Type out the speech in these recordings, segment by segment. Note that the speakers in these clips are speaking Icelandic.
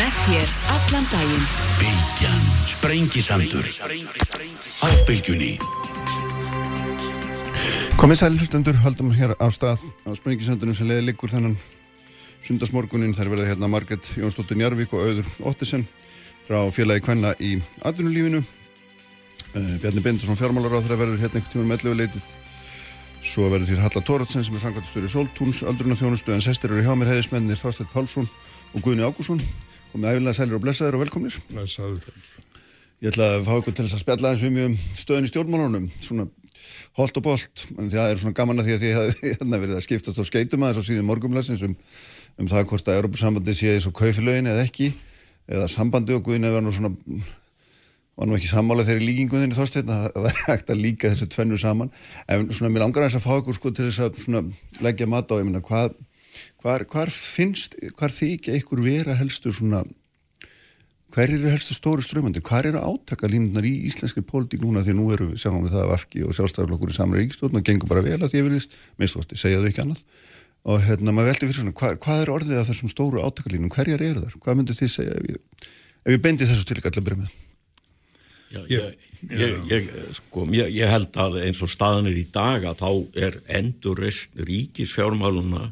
Með þér allan daginn. Bylgjan, sprengisandur. Á bylgjunni. Komið sæli hlustundur, haldum hér á stað á sprengisandunum sem leiði liggur þannan sundarsmorgunin. Þær verða hérna Marget Jónsdóttir Njarvík og Auður Ottisen frá félagi Kvenna í atvinnulífinu. Uh, Bjarni Bindarsson fjármálaráð þeirra verður hérna einhvern tíma með leitið. Svo verður hér Halla Tóratsen sem er frangatastöru Soltúns, öldruna þjónustu en sestir eru hjá mér heiðismennir Þorstedt Pálsson og Guðni Ágússon. Komið æfilega sælir og blessaður og velkomnir. Blessaður. Ég ætla að fá ykkur til þess að spjalla eins við mjög um stöðin í stjórnmálunum, svona holt og bolt, en það er svona gaman að því að því að hérna verið að skiptast á skeitum aðeins á síðan morgumlæsins um, um það hvort að Europasambandi sé eins og kaufilögin eða ekki, eða sambandi og Guðin eða nú svona, var nú ekki sammála þeirri líkingunni þorstein að það er hægt að líka þessu tvennu saman, en svona mér langar að þess að fá ykkur sko til þess að svona leggja mat á, ég minna, hvað, hvar, hvar finnst, hvar þykja ykkur vera helstu svona hver eru helstu stóru strömmandi, hver eru átaka línunar í íslenski pólitík núna því nú eru við sjáum við það af afki og sjálfstæðarlokkur í samra ríkistofn og gengur bara vel að því að verðist minnst þú átti, segja þau ekki annað. Og hérna maður veldi fyrir svona, hva, hvað er orðið af þessum stóru átaka línum, hverjar eru þar hvað myndir þið segja ef ég, ef ég beindi þessu til ekki allir byrja með Já, ég, ég, ég, sko, ég held að eins og staðanir í dag að þá er endurist ríkisfjármáluna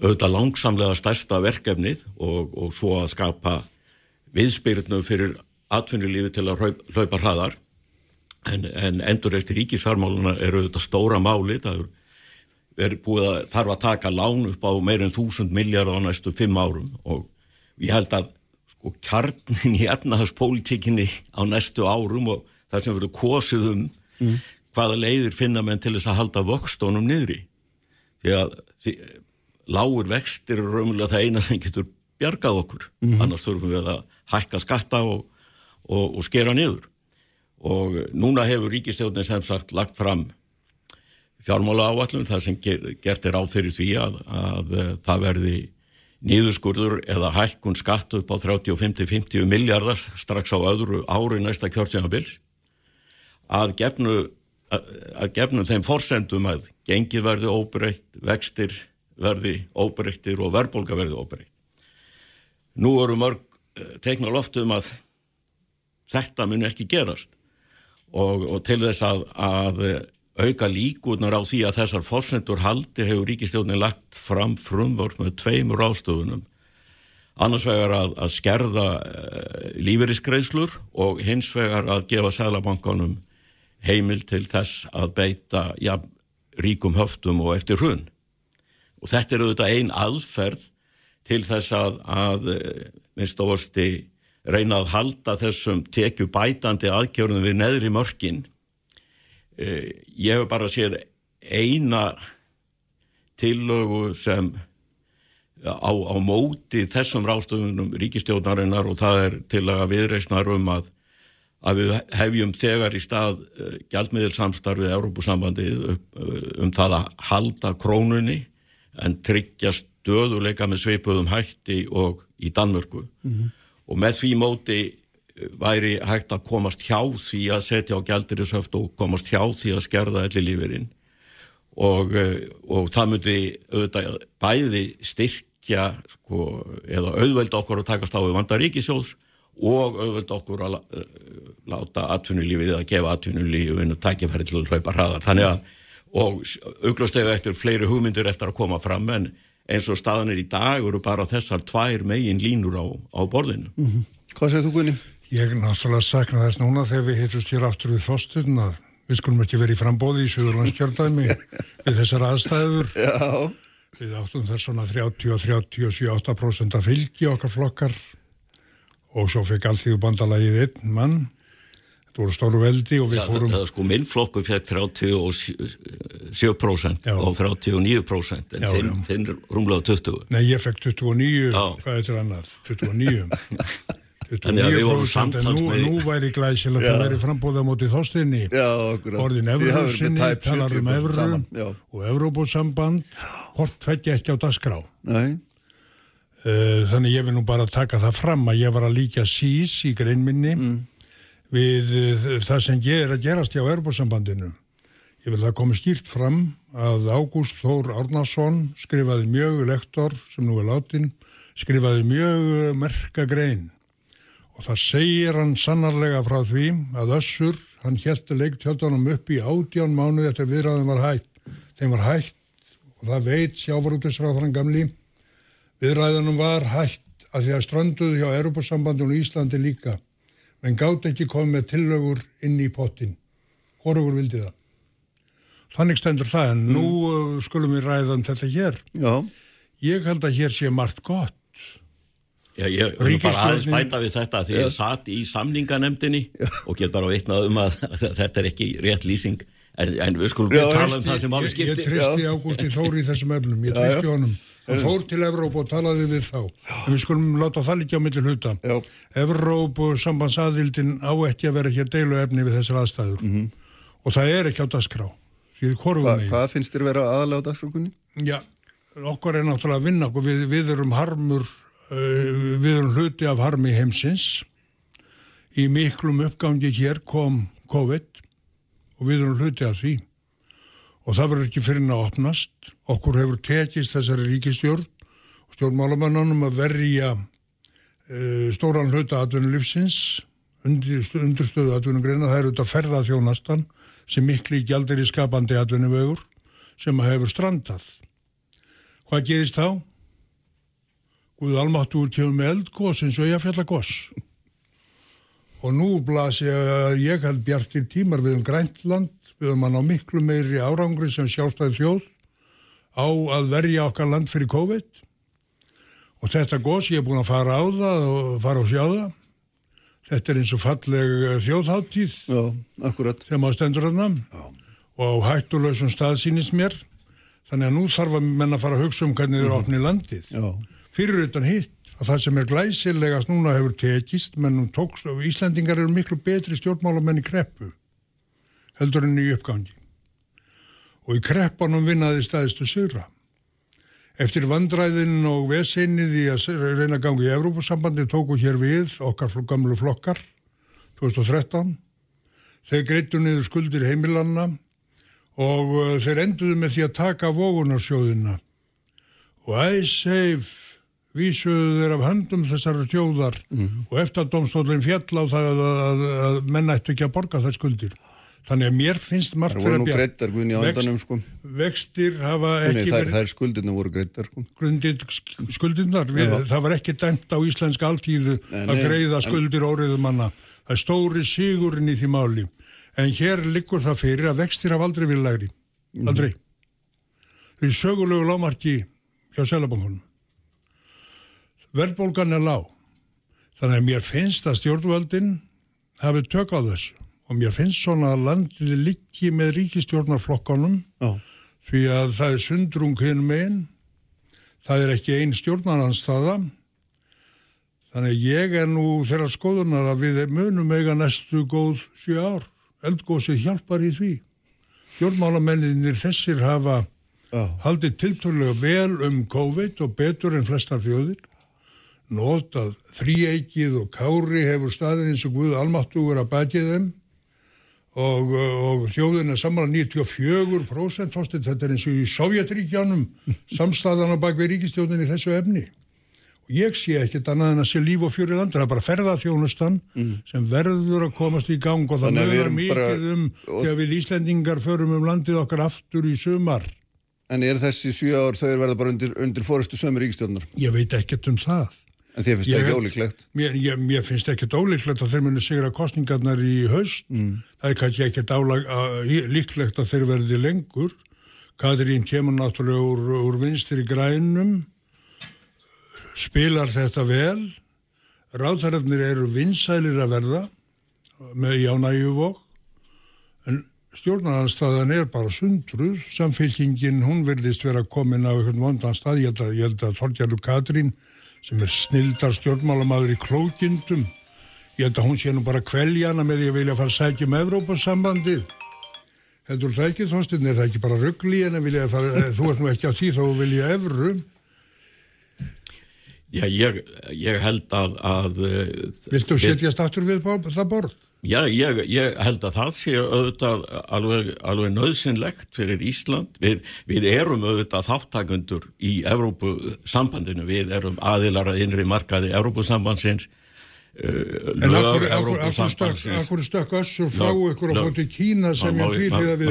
auðvitað langsamlega stærsta verkefnið og, og svo að skapa viðspyrnu fyrir atvinnulífi til að hlaupa hraðar. En, en endurreist í ríkisfjármáluna eru þetta stóra máli það er búið að þarf að taka lán upp á meirinn þúsund miljard á næstu fimm árum og ég held að sko kjarnin í efnahagspolítikinni á næstu árum og það sem verður kosið um mm. hvaða leiðir finna menn til þess að halda vöxtónum niðri? Því að því, lágur vextir eru raunverulega það eina sem getur bjargað okkur, mm -hmm. annars þurfum við að hækka skatta og, og, og skera niður. Og núna hefur ríkistjóðin sem sagt lagt fram fjármála áallum þar sem ger, gert er áfyrir því að, að, að það verði niðurskurður eða hækkun skatt upp á 30-50-50 miljardar strax á öðru ári næsta kjörtjánabils að gefnu að gefnum þeim forsendum að gengi verði óbreytt, vextir verði óbreyttir og verðbólka verði óbreytt. Nú eru mörg eh, teikna loftum að þetta mun ekki gerast. Og, og til þess að, að auka líkunar á því að þessar fórsendur haldi hefur ríkistjónin lagt fram frumvort með tveimur ástöfunum annars vegar að, að skerða uh, lífeyriskreislur og hins vegar að gefa sælabankanum heimil til þess að beita ja, ríkum höftum og eftir hrun og þetta er auðvitað ein aðferð til þess að, að eh, minnst óvasti reyna að halda þessum tekju bætandi aðgjörnum við neðri mörkin. Eh, ég hef bara séð eina tillögu sem á, á móti þessum rástöfunum ríkistjóðnarinnar og það er til að viðreysnar um að að við hefjum þegar í stað gjaldmiðilsamstarfið Európusambandið um það að halda krónunni en tryggjast döðuleika með sveipuðum hætti og í Danmörku mm -hmm. og með því móti eh, væri hægt að komast hjá því að setja á gældirisöft og komast hjá því að skerða elli lífurinn og, eh, og það myndi auðvitað bæði styrkja sko, eða auðveld okkur að takast á við vandaríkisjóðs og auðveld okkur að eh, láta atvinnulífið að gefa atvinnulífinu tækifæri til að hlaupa hraðar þannig að og auglustegu eftir fleiri hugmyndir eftir að koma fram en eins og staðanir í dag eru bara þessar tvær megin línur á, á borðinu. Mm -hmm. Hvað segir þú Gunni? Ég náttúrulega sakna þess núna þegar við hittust hér aftur við þósturinn að við skulum ekki verið í frambóði í Suðurlandskjöldæmi við þessar aðstæður. Já. Við áttum þess svona 30-37-8% af fylgi okkar flokkar og svo fekk allt í bandalagið einn mann Þetta voru stóru veldi og við Já, fórum... Það, sko, minn flokku fekk 37% já. og 39% en já, þinn, þinn runglaði 20. Nei, ég fekk 29, hvað er þetta annað? 29. 29% en nú, nú væri glæsilegt að vera frambóða motið þóstinni orðin Evrósinni, talar um Evró og Evróbúsamband hort feggja ekki á dasgrá Nei. Uh, Þannig ég vil nú bara taka það fram að ég var að líka sís í greinminni mm við eh, það sem er að gerast hjá erbúrsambandinu. Ég vil það komi skýrt fram að Ágúst Þór Árnason skrifaði mjög lektor sem nú er látin skrifaði mjög merka grein og það segir hann sannarlega frá því að Össur, hann heldi leiktjöldunum upp í átján mánuð eftir viðræðum var hægt. Þeim var hægt og það veit sjávarútisráðan gamli. Viðræðunum var hægt að því að stranduðu hjá Europasambandun og Íslandi líka. Men gátt ekki komið með tillögur inn í pottin. Hvorugur vildi það. Þannig stendur það en nú mm. skulum við ræða um þetta hér. Já. Ég held að hér sé margt gott Já, ég vil bara aðeins bæta við þetta því ég satt í samninganemdini og get bara veitnað um að þetta er ekki rétt lýsing en, en við skulum við tala um það sem alveg skipti Ég tristi Ágústi Þóri í þessum efnum ég tristi honum, hann fór til Evróp og talaði við þá, en við skulum láta það líka á milli hluta. Evróp og sambandsadildin á ekki að vera hér deilu efni við þessar aðstæður. Mm -hmm. og það er ekki á dasgrá Hva, Hvað finnst þér vera aðalega á dasgrákunni? Já, okkur er náttúrulega að vinna við, við erum harmur Eh, við erum hluti af harmi heimsins. Í miklum uppgangi hér kom COVID og við erum hluti af því og það verður ekki fyrir að opnast okkur hefur tekist þessari ríkistjórn og stjórnmálamannunum að verja uh, stóran hluta atvinnulífsins undir, undirstöðu atvinnugreina það er auðvitað ferðarþjónastan sem miklu gjaldir í skapandi atvinnuvögur sem hefur strandað hvað gerist þá? Guð almáttur kemur með eldgós eins og ég fjalla gós. Og nú blasi að ég held bjartir tímar við um Græntland, við um hann á miklu meiri árangri sem sjálfstæði þjóð á að verja okkar land fyrir COVID. Og þetta gós, ég er búin að fara á það og fara á sjáða. Þetta er eins og falleg eh, þjóðháttíð Já, sem á stendur hann og á hættulegsum stað sínist mér. Þannig að nú þarf að menna að fara að hugsa um hvernig þið eru opnið landið. Já fyrir utan hitt að það sem er glæsilegast núna hefur tekist mennum tókst og Íslandingar eru miklu betri stjórnmálamenn í kreppu heldur enn í uppgangi og í kreppanum vinnaði staðistu syra eftir vandræðin og veseinnið í að reyna gangi í Evrópusambandi tóku hér við okkar gamlu flokkar 2013 þeir greitu niður skuldir heimilanna og uh, þeir enduðu með því að taka vógunarsjóðina og æsseif vísuðu þeir af höndum þessar tjóðar mm. og eftir að domstólinn fjall á það að, að, að menna eftir ekki að borga þær skuldir. Þannig að mér finnst margt. Það voru nú greitar guðin í ándanum sko. Vextir hafa ekki Nei, verið... Það er skuldinu voru greitar sko. Grundið skuldinar. Við, það var ekki dæmt á íslenska alltíðu að greiða skuldir óriðum manna. Það er stóri sigurinn í því máli. En hér liggur það fyrir að vextir hafa aldrei vilja lægri. Mhm. Aldrei. Mm. Það er sögulegu lámarki hjá selabankunum verðbólgan er lág. Þannig að mér finnst að stjórnvöldin hafi tök á þessu og mér finnst svona að landið liggi með ríkistjórnarflokkanum oh. því að það er sundrung hinn meginn, það er ekki einn stjórnarnanstaða þannig að ég er nú þeirra skoðunar að við munum eiga næstu góð 7 ár, eldgóðsig hjálpar í því. Stjórnmálamenninir þessir hafa oh. haldið tilturlega vel um COVID og betur en flestar fjóðir notað þrýeikið og kári hefur staðið eins og Guð almáttugur að bætið þeim og, og þjóðin er saman 94% tóstið, þetta er eins og í Sovjetríkjánum samstæðan á bakvið ríkistjóðin í þessu efni og ég sé ekkert annað en að sé líf og fjöri landur, það er bara ferðarþjónustan mm. sem verður að komast í gang og það mögur mikið um þegar við Íslendingar förum um landið okkar aftur í sumar En er þessi sjú ár þau verða bara undir, undir fórustu sömur ríkistjóðnar? Ég veit ekkert um það En þér finnst það ekki ólíklegt? Mér, ég, mér finnst ekki ólíklegt að þeir muni sigra kostningarnar í haust. Mm. Það er kannski ekki líklegt að þeir verði lengur. Katrín kemur náttúrulega úr, úr vinstir í grænum, spilar þetta vel. Ráðþarðarnir eru vinsælir að verða með jánægjuvokk. En stjórnarnarstaðan er bara sundruð. Samfélkingin, hún verðist vera komin á einhvern vondan stað. Ég held að, að Þorgjörður Katrín sem er snildar stjórnmálamadur í klókindum. Ég held að hún sé nú bara kveljana með því að vilja fara að sækja um Evrópassambandið. Heldur það ekki þóstinn, er það ekki bara ruggli en fara, eh, þú ert nú ekki á því þá vilja Evru. Já, ég, ég held að... að Viltu setjast aftur við það borð? Já, ég, ég held að það sé auðvitað alveg, alveg nöðsynlegt fyrir Ísland. Við, við erum auðvitað þáttakundur í Evrópusambandinu, við erum aðilar að innri markaði Evrópusambandsins Uh, en akkur stökk össur frá ykkur og fótt í Kína sem ég týrði að við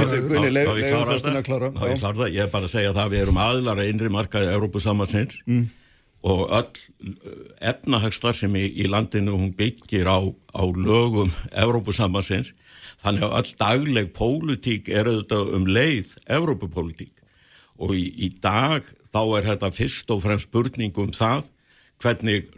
Ég er bara að segja það? Við erum aðlar að innri markaði Európusammansins mm. Og öll uh, efnahagstar sem í, í landinu hún byggir á, á lögum Európusammansins þannig að öll dagleg pólitík er auðvitað um leið Európupólitík og í, í dag þá er þetta fyrst og fremst spurning um það hvernig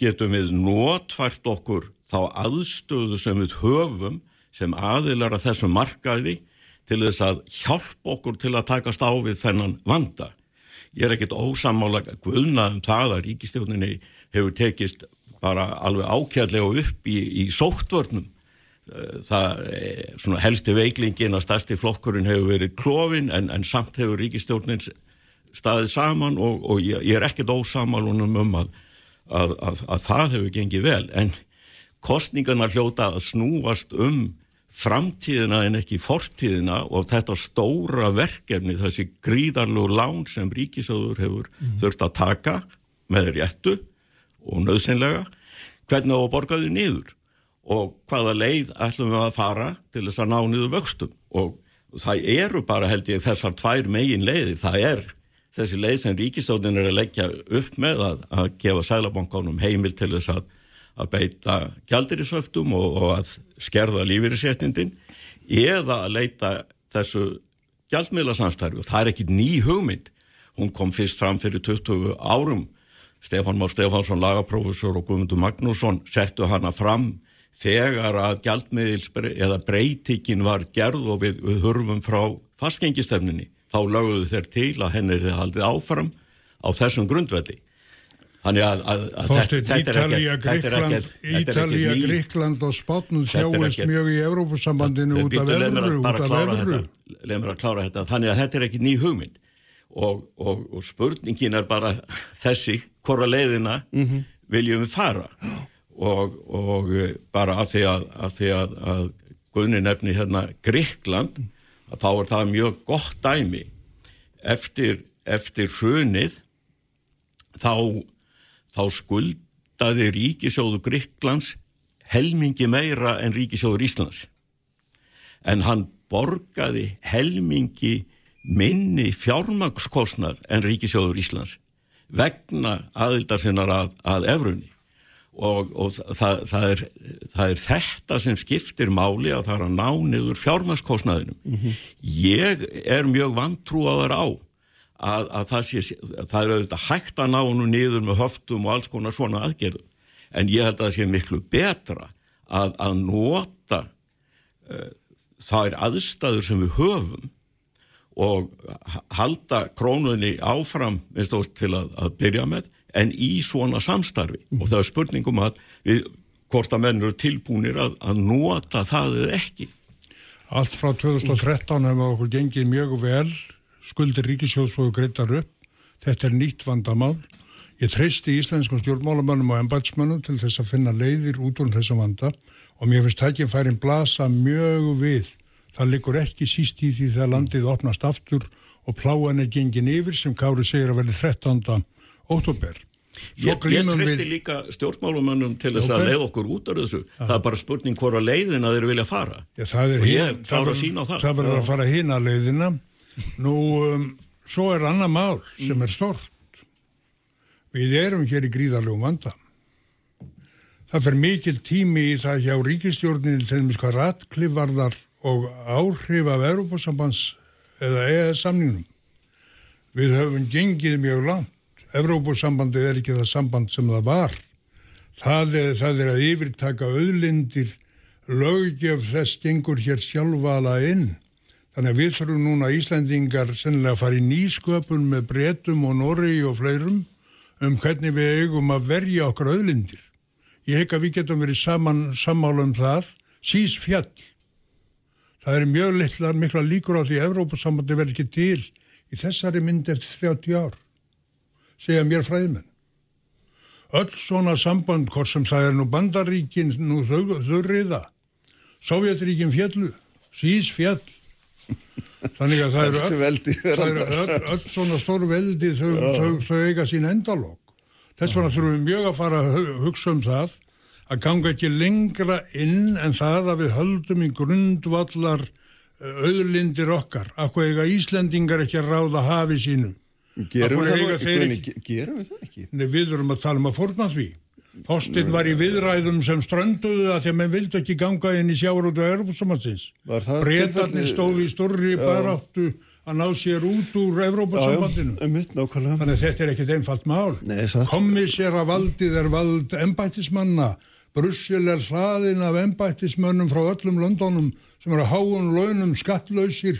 getum við notfært okkur þá aðstöðu sem við höfum sem aðilar að þessum markaði til þess að hjálpa okkur til að takast á við þennan vanda. Ég er ekkit ósamálega guðnað um það að ríkistjóninni hefur tekist bara alveg ákjærlega upp í, í sóttvörnum. Það er helsti veiklingin að stærsti flokkurinn hefur verið klófin en, en samt hefur ríkistjónin staðið saman og, og ég, ég er ekkit ósamálunum um að að, að, að það hefur gengið vel en kostningarna hljóta að snúast um framtíðina en ekki fortíðina og þetta stóra verkefni þessi gríðarlegu lán sem ríkisöður hefur mm. þurft að taka með réttu og nöðsynlega hvernig á að borga þau niður og hvaða leið ætlum við að fara til þess að ná niður vöxtum og það eru bara held ég þessar tvær megin leiðir, það er þessi leið sem ríkistóðin er að leggja upp með að, að gefa sælabankanum heimil til þess að, að beita kjaldirisöftum og, og að skerða lífeyriséttindin eða að leita þessu gjaldmiðlasamstarfi og það er ekki ný hugmynd. Hún kom fyrst fram fyrir 20 árum. Stefán Már Stefánsson, lagaprófessor og Guðmundur Magnússon settu hana fram þegar að gjaldmiðils eða breytikinn var gerð og við, við hurfum frá fastgengistefninni þá lögðu þeir til að henni er haldið áfram á þessum grundvelli. Þannig að, að, að þetta, er ekkert... Ítalija, Gríkland og Spátnum þjáist mjög í Eurófusambandinu út af. Leð mér að klára þetta. Þannig að þetta er ekki ný hugmynd. Og, og, og spurningin er bara þessi, hvora leiðina mm -hmm. viljum við fara. Og, og bara af því að, að Guðni nefni hérna Gríkland að þá er það mjög gott dæmi eftir, eftir hrunið þá, þá skuldaði ríkisjóðu Gríklands helmingi meira en ríkisjóður Íslands en hann borgaði helmingi minni fjármakskostnar en ríkisjóður Íslands vegna aðildar sinnar að, að efrunni og, og það, það, er, það er þetta sem skiptir máli að það er að ná niður fjármaskostnaðinum. Mm -hmm. Ég er mjög vantrúaðar á að, að það, sé, það er auðvitað hægt að ná nú niður með höftum og alls konar svona aðgerðum en ég held að það sé miklu betra að, að nota uh, þær aðstæður sem við höfum og halda krónunni áfram til að, að byrja með en í svona samstarfi mm. og það er spurningum að við, hvort að menn eru tilbúinir að, að nota það eða ekki. Allt frá 2013 hefur okkur gengið mjög vel, skuldir ríkisjóðsfóðu greitar upp, þetta er nýtt vandamál. Ég treysti íslenskum stjórnmálamönnum og embætsmönnum til þess að finna leiðir út úr þessum vanda og mér finnst ekki að færin blasa mjög við. Það likur ekki síst í því þegar landið opnast aftur og pláan er gengin yfir sem Kári segir að verði 13 óttúber Ég, ég tristi líka stjórnmálumannum til þess að leið okkur út af þessu. Aha. það er bara spurning hvora leiðina þeir vilja fara. Já, það er hin, það verður það, það verður að fara hína leiðina nú um, svo er annað mál sem mm. er stort við erum hér í gríðarlegum vanda það fer mikil tími í það hjá ríkistjórnin til þess að ratklifvarðar og áhrif af Európa-sambands eða EES samningnum við höfum gengið mjög langt Evrópusambandið er ekki það samband sem það var. Það er, það er að yfirtaka auðlindir, lögjöf þess gengur hér sjálfala inn. Þannig að við þurfum núna Íslandingar sennilega að fara í nýsköpun með bretum og norri og fleirum um hvernig við eigum að verja okkar auðlindir. Ég hef að við getum verið saman, sammála um það, sís fjall. Það er mjög litla, mikla líkur á því að Evrópusambandi verði ekki til í þessari mynd eftir 30 ár segja mér fræðmenn. Öll svona samband, hvort sem það er nú bandaríkin, nú þurriða, Sovjetríkin fjallu, sís fjall þannig að það eru öll, öll, svona stór veldi þau, þau, þau eiga sín endalók þess vegna þurfum við mjög að fara að hugsa um það að ganga ekki lengra inn en það að við höldum í grundvallar eh, auðlindir okkar. Akkur eiga Íslendingar ekki að ráða hafi sínu? Gerum við það ekki? Gerum við það ekki? Nei, við erum að tala um að forna því Þorstinn var í viðræðum sem strönduðu að því að menn vildi ekki ganga inn í á Európa-samhansins. Bretarnir stóði í stórri baráttu að ná sér út úr Európa-sambandinu. Þannig að þetta er ekkert einfalt mál. Kommissera valdið er vald embættismanna. Brussel er hlaðin af embættismönnum frá öllum Londonum sem eru háun launum skattlausir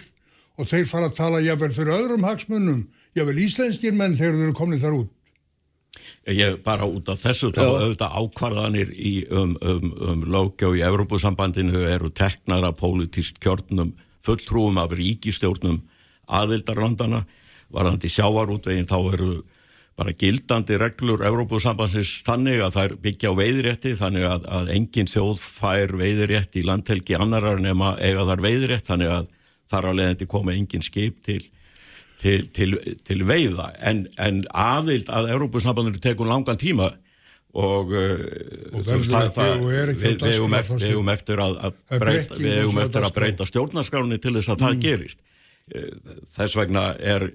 og þeir fara að tala jável fyrir öðrum hagsmönnum, jável íslenskir menn þegar þeir eru komnið þar út. Ég bara út af þessu þá auðvitað ákvarðanir í, um, um, um lögjá í Evrópusambandinu eru teknar af pólitíst kjörnum fulltrúum af ríkistjórnum aðildarlandana varðandi sjávarútveginn þá eru bara gildandi reglur Evrópusambansins þannig að það er byggja á veiðrétti þannig að, að engin þjóð fær veiðrétt í landhelgi annarar nema eiga þar veiðrétt þannig að þar á leðandi koma engin skip til til, til, til veiða. En, en aðild að Európusnabbandur tekur langan tíma og, uh, og það, það, við hefum eftir, eftir að, að breyta, við hefum eftir að breyta stjórnarskráni til þess að mm. það gerist. Uh, þess vegna er,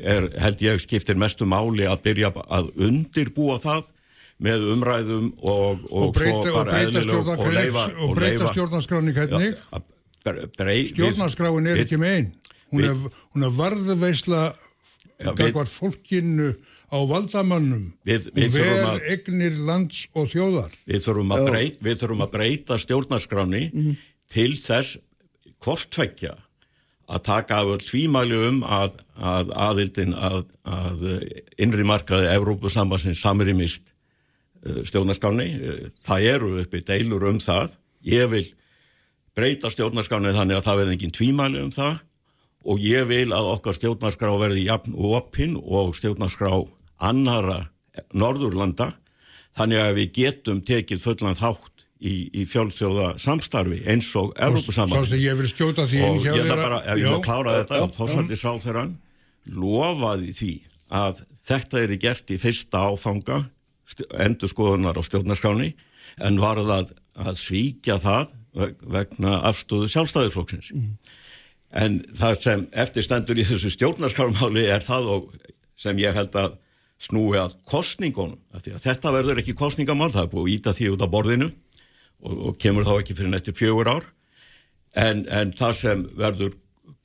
er held ég skiptir mestu máli að byrja að undirbúa það með umræðum og, og, og breyta, svo bara eðlileg og leifa og breyta stjórnarskráni hvernig? Stjórnarskráin er ekki með einn hún er, hún er varðveisla gagvar fólkinu á valdamannum við, við og ver egnir lands og þjóðar. Við þurfum að, breyta, við þurfum að breyta stjórnarskráni mm. til þess hvortveggja að taka af öll tvímæli um að, að aðildin að, að innri markaði Evrópusambassins samrýmist uh, stjórnarskráni það eru uppi deilur um það. Ég vil breyta stjórnarskráni þannig að það verði engin tvímæli um það og ég vil að okkar stjórnarskrá verði jafn og opinn og stjórnarskrá annara Norðurlanda þannig að við getum tekið fullan þátt í, í fjölþjóða samstarfi eins og Európusamar og ég vil skjóta því og ég ætla bara, ef ég vil klára þetta að fórsvætti sá þeirra lofaði því að þetta er gert í fyrsta áfanga endur skoðunar á stjórnarskráni en var það að svíkja það vegna afstöðu sjálfstæðisflokksins. Mm. En það sem eftirstendur í þessu stjórnarskarmáli er það sem ég held að snúi að kostningunum. Að þetta verður ekki kostningamál, það er búið að íta því út á borðinu og, og kemur þá ekki fyrir nettur fjögur ár. En, en það sem verður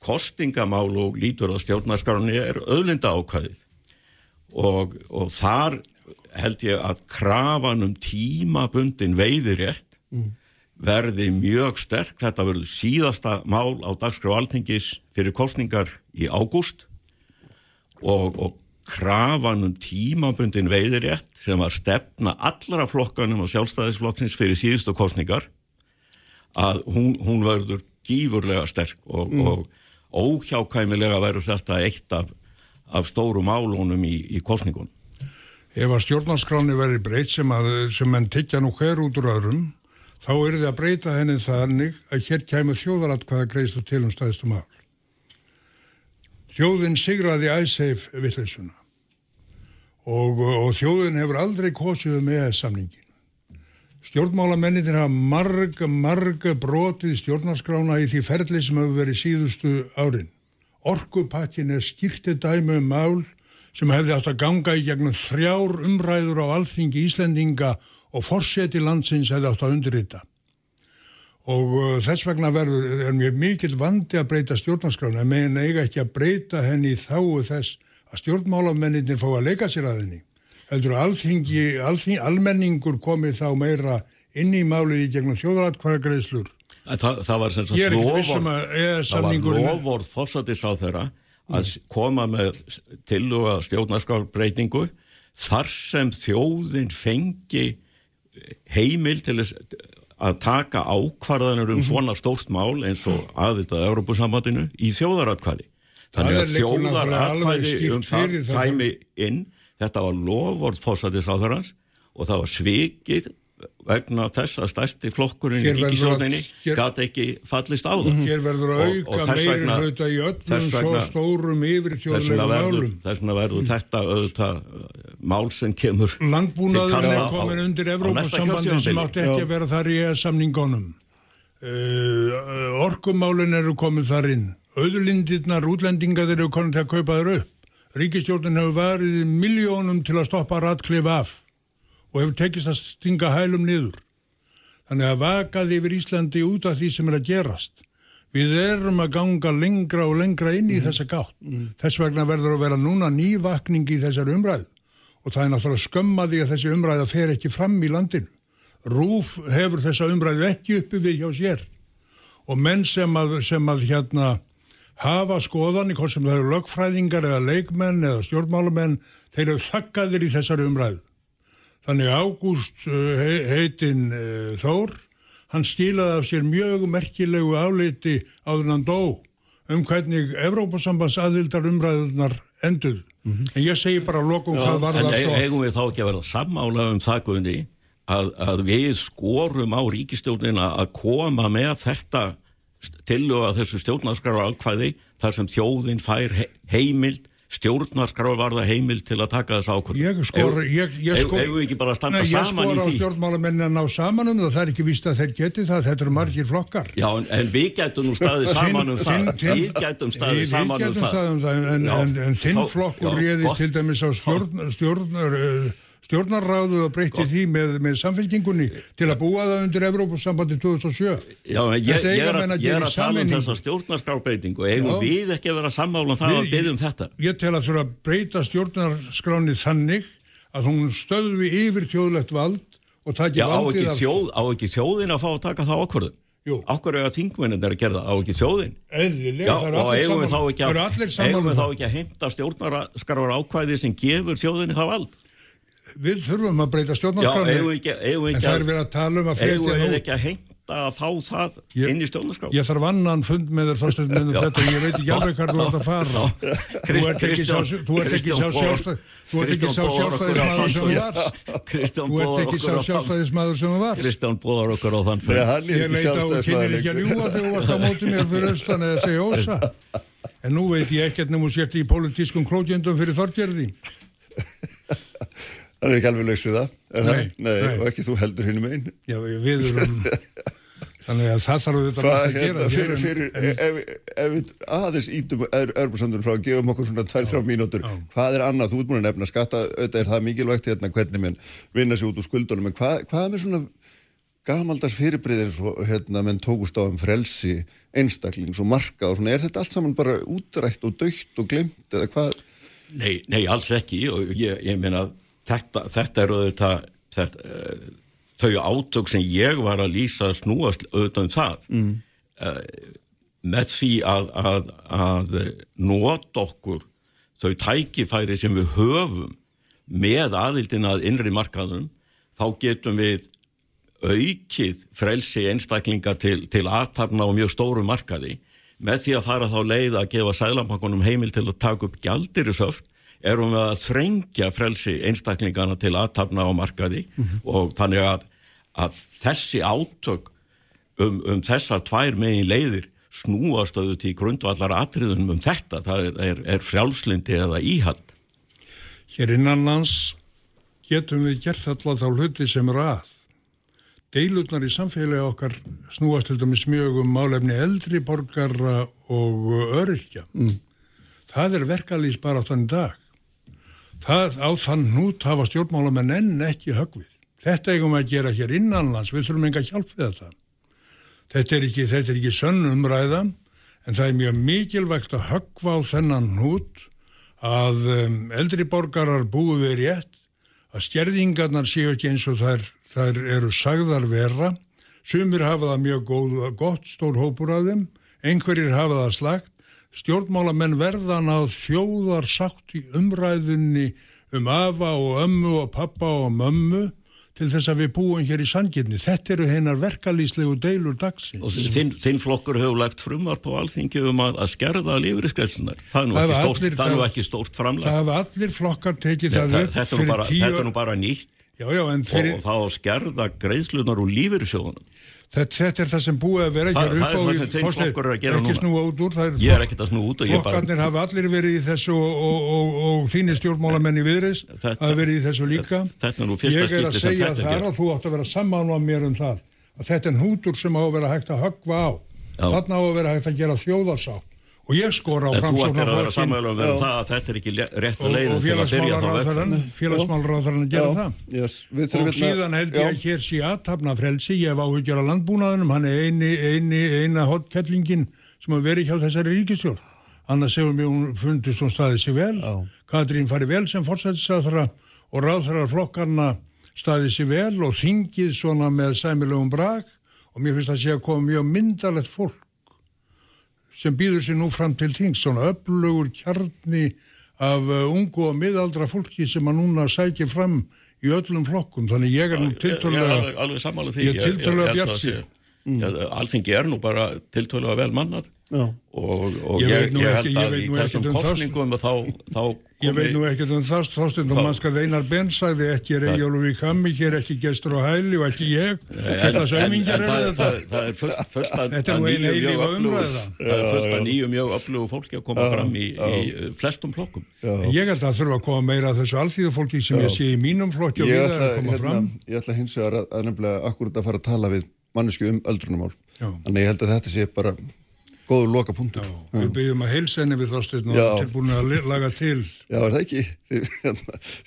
kostningamál og lítur á stjórnarskarmáli er öðlinda ákvæðið. Og, og þar held ég að krafanum tímabundin veiðir rétt mm verði mjög sterk, þetta verður síðasta mál á dagskrá alþingis fyrir kostningar í ágúst og, og krafanum tímabundin veiðirétt sem að stefna allra flokkanum og sjálfstæðisflokksins fyrir síðustu kostningar að hún, hún verður gífurlega sterk og, mm. og óhjákæmilega verður þetta eitt af, af stóru málunum í, í kostningun. Ef að stjórnarskráni verður breytt sem sem enn tiggja nú hver út úr öðrum þá er þið að breyta henni þannig að hér kemur þjóðaratkvæða greiðstu til um staðistum mál. Þjóðin sigraði æsseif vittleysuna og, og þjóðin hefur aldrei kosið um samningin. Stjórnmálamennitin hafa marg, marg brotið stjórnarskrána í því ferli sem hefur verið síðustu árin. Orkupakkin er skýrtið dæmi um mál sem hefði átt að ganga í gegnum þrjár umræður á alþingi Íslendinga og forseti landsins hefði átt að undirrita. Og uh, þess vegna verður, er mjög mikil vandi að breyta stjórnarskrána, menn eiga ekki að breyta henni í þáu þess að stjórnmálamenninir fá að leika sér að henni. Heldur að almenningur komið þá meira inn í málið í gegnum þjóðaratkvæðagreðslur. Það, það var sem sagt lofvort, lofvort fórsættis á þeirra að mm. koma með tiluga stjórnarskálbreytingu þar sem þjóðin fengi heimil til að taka ákvarðanur um mhm. svona stórt mál eins og aðvitað Európusambandinu í þjóðaratkvæði. Þannig að þjóðaratkvæði um það kæmi inn, þetta var lofvort fósættis á þarans og það var svikið vegna þess að stærsti flokkurinn í ríkisjóninni gæti ekki fallist á það. Mhm. Hér verður auka meiri hluta í öllum svo stórum yfir þjóðlegum málum. Þess vegna verður þetta auðvitað uh, mál sem kemur Landbúnaður er komin undir Evrópussambandi sem átti ekki að vera þar í samningunum. Uh, orkumálin eru komin þar inn. Öðulindirnar, útlendingar eru komin til að kaupa þar upp. Ríkistjórnin hefur varið miljónum til að stoppa ratklif af og hefur tekist að stinga hælum niður. Þannig að vakaði yfir Íslandi út af því sem er að gerast. Við erum að ganga lengra og lengra inn í mm. þessa gátt. Mm. Þess vegna verður að vera núna nývakning í þessar umræð og það er náttúrulega skömmaði að þessi umræða fer ekki fram í landinu. Rúf hefur þessa umræðu ekki uppi við hjá sér og menn sem að, sem að hérna hafa skoðan í hvort sem það eru lögfræðingar eða leikmenn eða stjórnmálumenn, þeir eru þakkaðir í þessari umræðu. Þannig Ágúst uh, heitin uh, Þór, hann stílaði af sér mjög merkilegu áleiti áður hann dó um hvernig Evrópasambands aðildar umræðunar enduð. Mm -hmm. En ég segi bara lokum Já, hvað var það svo. En eigum við þá ekki að vera sammála um það guðni að, að við skorum á ríkistjóðina að koma með þetta tilöga þessu stjórnarskar ákvæði þar sem þjóðin fær heimild stjórnarskar var það heimild til að taka þess ákvæði ég skor hefur við ekki bara að standa nei, saman í því ég skor á stjórnmálamennin að ná saman um það það er ekki vist að þeir geti það, þetta eru margir flokkar. Já en, en við getum nú staðið saman um það. við getum staðið saman um það. en þinn flokkur réðist til dæmis á stjórnar stjórnarráðu og breytti því með, með samfélkingunni til að búa það undir Evrópussambandi 2007 Já, ég, ég er að, ég er að tala um þessa stjórnarskrábreytingu og eigum Já. við ekki að vera sammála um það að byggjum þetta? Ég tel að þurfa að breyta stjórnarskráni þannig að hún stöðvi yfir þjóðlegt vald og takja valdið af þjóð, Á ekki þjóðin að fá að taka það ákvörðun? Akkur er að þingmennin er að gera það? Á ekki þjóðin? Eðlilega, Já, og eigum við þá ekki að, um að heimta stjórnarskarvar ákvæði sem gefur þjóðinni það vald við þurfum að breyta stjórnarskráni en það er verið að tala um að flytja nú ekki að hengta að fá það ég, inn í stjórnarskrá? ég þarf annan fund með þér fyrst með þetta ég veit ekki alveg hvað þú ert að fara. Þú ert ekki sá þú ert ekki sá sjálfstæðismadur sem þú varst. þú ert ekki sá sjálfstæðismadur sem þú varst. Kristján bóðar okkur á þann fyrir ég leita á kynir ekki að ljúa þegar þú varst á móti mér fyrir austan eða segja ósa. En nú veit ég ekkert nefnum setja í politískum klókjöndum fyrir þorgerði hann er ekki alveg laus við það nei, nei, nei, og ekki þú heldur hinn um einn já, við erum þannig að það þarf auðvitað að hérna, gera fyrir, fyrir, en, ef, ef við aðeins ítum örbursandunum frá að gefa okkur svona 2-3 mínútur, hvað er annað? Þú ert múin að nefna skatta, auðvitað er það mikilvægt hérna hvernig menn vinna sér út úr skuldunum en hvað, hvað er með svona gamaldags fyrirbreyðir svo hérna menn tókust á um frelsi einstaklings og marka og svona? Er þetta allt saman bara útrætt og dögt og glemt eða hvað? Nei, nei alls ekki. Og ég, ég meina að þetta, þetta er auðvitað þetta, uh, þau átök sem ég var að lýsa snúast auðvitað um það mm. uh, með því að, að, að nót okkur þau tækifæri sem við höfum með aðildin að innri markaðum þá getum við aukið frelsi einstaklinga til, til aðtapna og mjög stóru markaði með því að fara þá leið að gefa sælamakkonum heimil til að taka upp gjaldir í söft erum við að þrengja frelsi einstaklingana til aðtapna á markaði mm -hmm. og þannig að, að þessi átök um, um þessar tvær megin leiðir snúast auðvitað í grundvallar atriðunum um þetta, það er, er, er frjálslindi eða íhald. Hér innanlands getum við gert alltaf þá hluti sem er að. Deilurnar í samfélagi okkar snúast til dæmis mjög um málefni eldri borgara og öryrkja. Mm. Það er verkalýs bara á þann dag. Það á þann nút hafa stjórnmálamenn enn ekki högvið. Þetta eigum að gera hér innanlands, við þurfum enga hjálp við þetta. Þetta er ekki, þetta er ekki sönnumræða, en það er mjög mikilvægt að högva á þennan nút að um, eldri borgarar búi við rétt, að stjerðingarnar séu ekki eins og þær, þær eru sagðar vera, sumir hafa það mjög góð, gott, stór hópur af þeim, einhverjir hafa það slagt, stjórnmálamenn verðan að þjóðar sagt í umræðunni um afa og ömmu og pappa og mömmu til þess að við búum hér í sangirni. Þetta eru hennar verkalýslegu deilur dagsins. Og þinn, þinn flokkur hefur lagt frumar på alþingi um að, að skerða lífriskeslunar. Það er nú ekki, allir, stórt, það, það, ekki stórt framlega. Það hefur allir flokkar tekið það, það upp fyrir bara, tíu... Þetta er nú bara nýtt já, já, fyrir... og þá skerða greiðslunar úr lífyrirsjóðunum Þetta, þetta er það sem búið að vera Þa, það er það sem þeim flokkur er að gera núna. úr, er ég er ekkert að snú út flokkarnir bara... hafa allir verið í þessu og, og, og, og þínir stjórnmálamenn í viðreist hafa verið í þessu líka. þetta er fyrsta skipti sem þetta er ég er að segja þú átt að vera saman á mér um það að þetta er hútur sem á að vera hægt að högva á. Þarna á að vera hægt að gera þjóðarsátt og ég skor á framsóknarflokkin um að þetta er ekki rétt að leiða félagsmálráðarinn að gera það. Yes, og síðan held ég að hér sé aðtapna frelsi, ég hef áhugjör að landbúnaðunum hann er eini, eini, eina hotkellingin sem hefur verið hjá þessari ríkistjórn annars hefur mjög fundist hún staðið sér vel. Já. Katrín fari vel sem fórsættisáþra og ráðþarar flokkarna staðið sér vel og þingið svona með sæmilegum brak og mér finnst að sé að koma mjög myndalegt fólk sem býður sér nú fram til þings, svona öflugur kjarni af uh, ungu og miðaldra fólki sem að núna sækja fram í öllum flokkum, þannig ég er nú tiltölulega ég er tiltölulega bjart sér Alþingi er nú bara tiltölulega vel mannað og, og ég, ég, ég held að í þessum um kostningum þá, þá Ég veit nú ekkert um það þástundum mannskað Einar Ben sagði ekki er Egilur í kammi, hér ekki gestur á hæli og ekki ég. Þetta sögmingir er þetta. það er fullt að nýju mjög öflugu það er fullt að nýju mjög öflugu fólki að koma fram í flestum flokkum. Ég held að það þurfa að koma meira af þessu alþýðu fólki sem ég sé í mínum flokki og við erum að koma fram. Ég ætla hins vegar að nefnilega akkurat að fara að tala við mannesku um öldrunumál þannig ég held að þetta sé bara góður loka punktur. Já, við byggjum að heilsenni við þástun og tilbúin að laga til. Já, það ekki. Þið,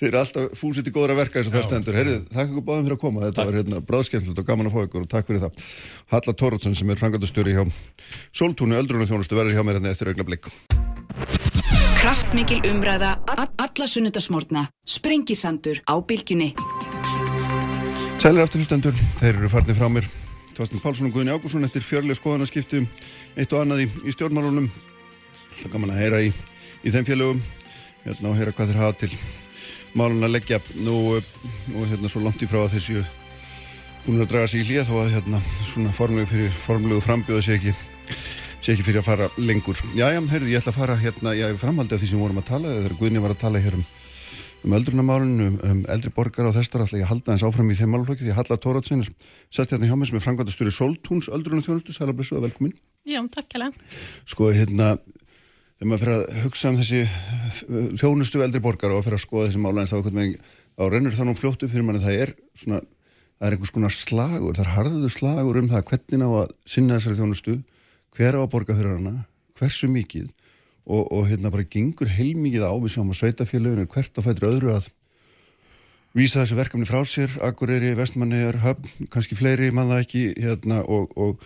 þið eru alltaf fúsitt í góðra verka eins og það stendur. Herrið, takk ykkur báðum fyrir að koma. Þetta takk. var hérna bráðskemmtilegt og gaman að fá ykkur og takk fyrir það. Halla Tórótsson sem er frangatastjóri hjá Soltúnu Öldrun og þjónustu verður hjá mér hérna eftir augna blikk. Kraftmikil umræða, alla sunnudasmórna, sprengisandur á bylgjunni. Sælir afturhustendur, þeir eru farnið frá mér Tvastin Pálsson og Guðni Ágúrsson eftir fjörlega skoðanarskiptu eitt og annað í, í stjórnmálunum. Alltaf gaman að heyra í, í þeim fjölugum hérna og heyra hvað þeir hafa til málun að leggja. Nú, nú hérna svo langt í frá að þessi búin að draga sig í hlýja þó að hérna svona formlegu fyrir formlegu frambjóða sé ekki sé ekki fyrir að fara lengur. Jæja, heyrðu, ég ætla að fara hérna, ég hef framhaldið af því sem vorum að tala þegar Guðni var að tala hér um um öldrunamálun, um, um eldri borgar og þessar ætla ég að halda eins áfram í þeim málflokki því að Halla Tóratsen er sett hérna hjá mig sem er frangvandastur í Soltúns öldrunarþjónustu Sæla Blessu og velkomin. Já, takk hella Sko hérna, þegar maður fyrir að hugsa um þessi þjónustu eldri borgar og fyrir að skoða þessi mála en þá, þá rennur það nú fljóttu fyrir manni það er svona, það er einhvers konar slagur, það er harðuðu slagur um það hvernig á að sinna þessari þjónustu hver á að borga fyrir hana, hversu mikið og, og hérna bara gengur heilmikið á. Við sjáum að sveitafélaginu hvert að fættur öðru að vísa þessu verkefni frá sér, Akureyri, Vestmanni er höfn, kannski fleiri manna ekki hérna og, og,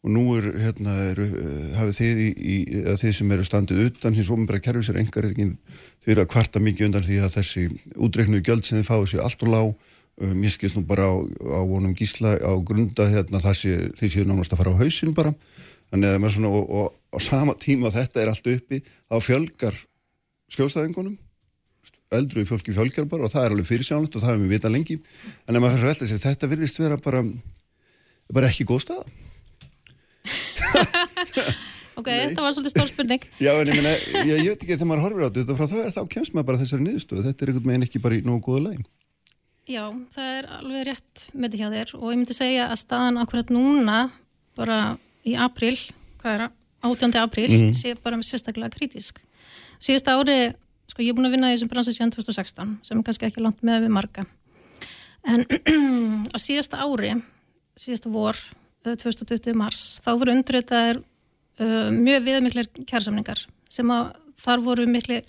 og nú er hérna, eru, eh, hafið þið í, í þið sem eru standið utan hins ofinbæra kerfis er engar þið eru að kvarta mikið undan því að þessi útreiknuðu gjöld sem þið fáið sér allt og lág. Um, ég skilst nú bara á, á vonum gísla á grunda hérna, þessi, þið séu náttúrulega að fara á hausin bara þannig að svona og, og á sama tíma þetta er allt uppi þá fjölgar skjóðstæðingunum eldruði fólki fjölgar bara og það er alveg fyrirsjánlegt og það hefum við vitað lengi. En ef maður fyrir að velta sér þetta virðist vera bara bara ekki góð stað Ok, Nei. þetta var svolítið stór spurning. Já, en ég, meina, ég, ég veit ekki þegar maður horfir á þetta frá það þá kemst maður bara þessari niðurstöðu. Þetta er einhvern veginn ekki bara í nógu góða lægin Já, það er alveg rétt með því hjá þér. Og ég myndi segja að staðan akkurat núna bara í april, hvað er það? 18. april, mm -hmm. sé bara með sérstaklega kritísk. Síðasta ári, sko ég er búin að vinna í þessum bransi síðan 2016, sem er kannski ekki langt með við marga. En á síðasta ári, síðasta vor, 2020 mars, þá voru undröðaðir uh, mjög viðmiklir kjærsamningar sem að þar voru mikli,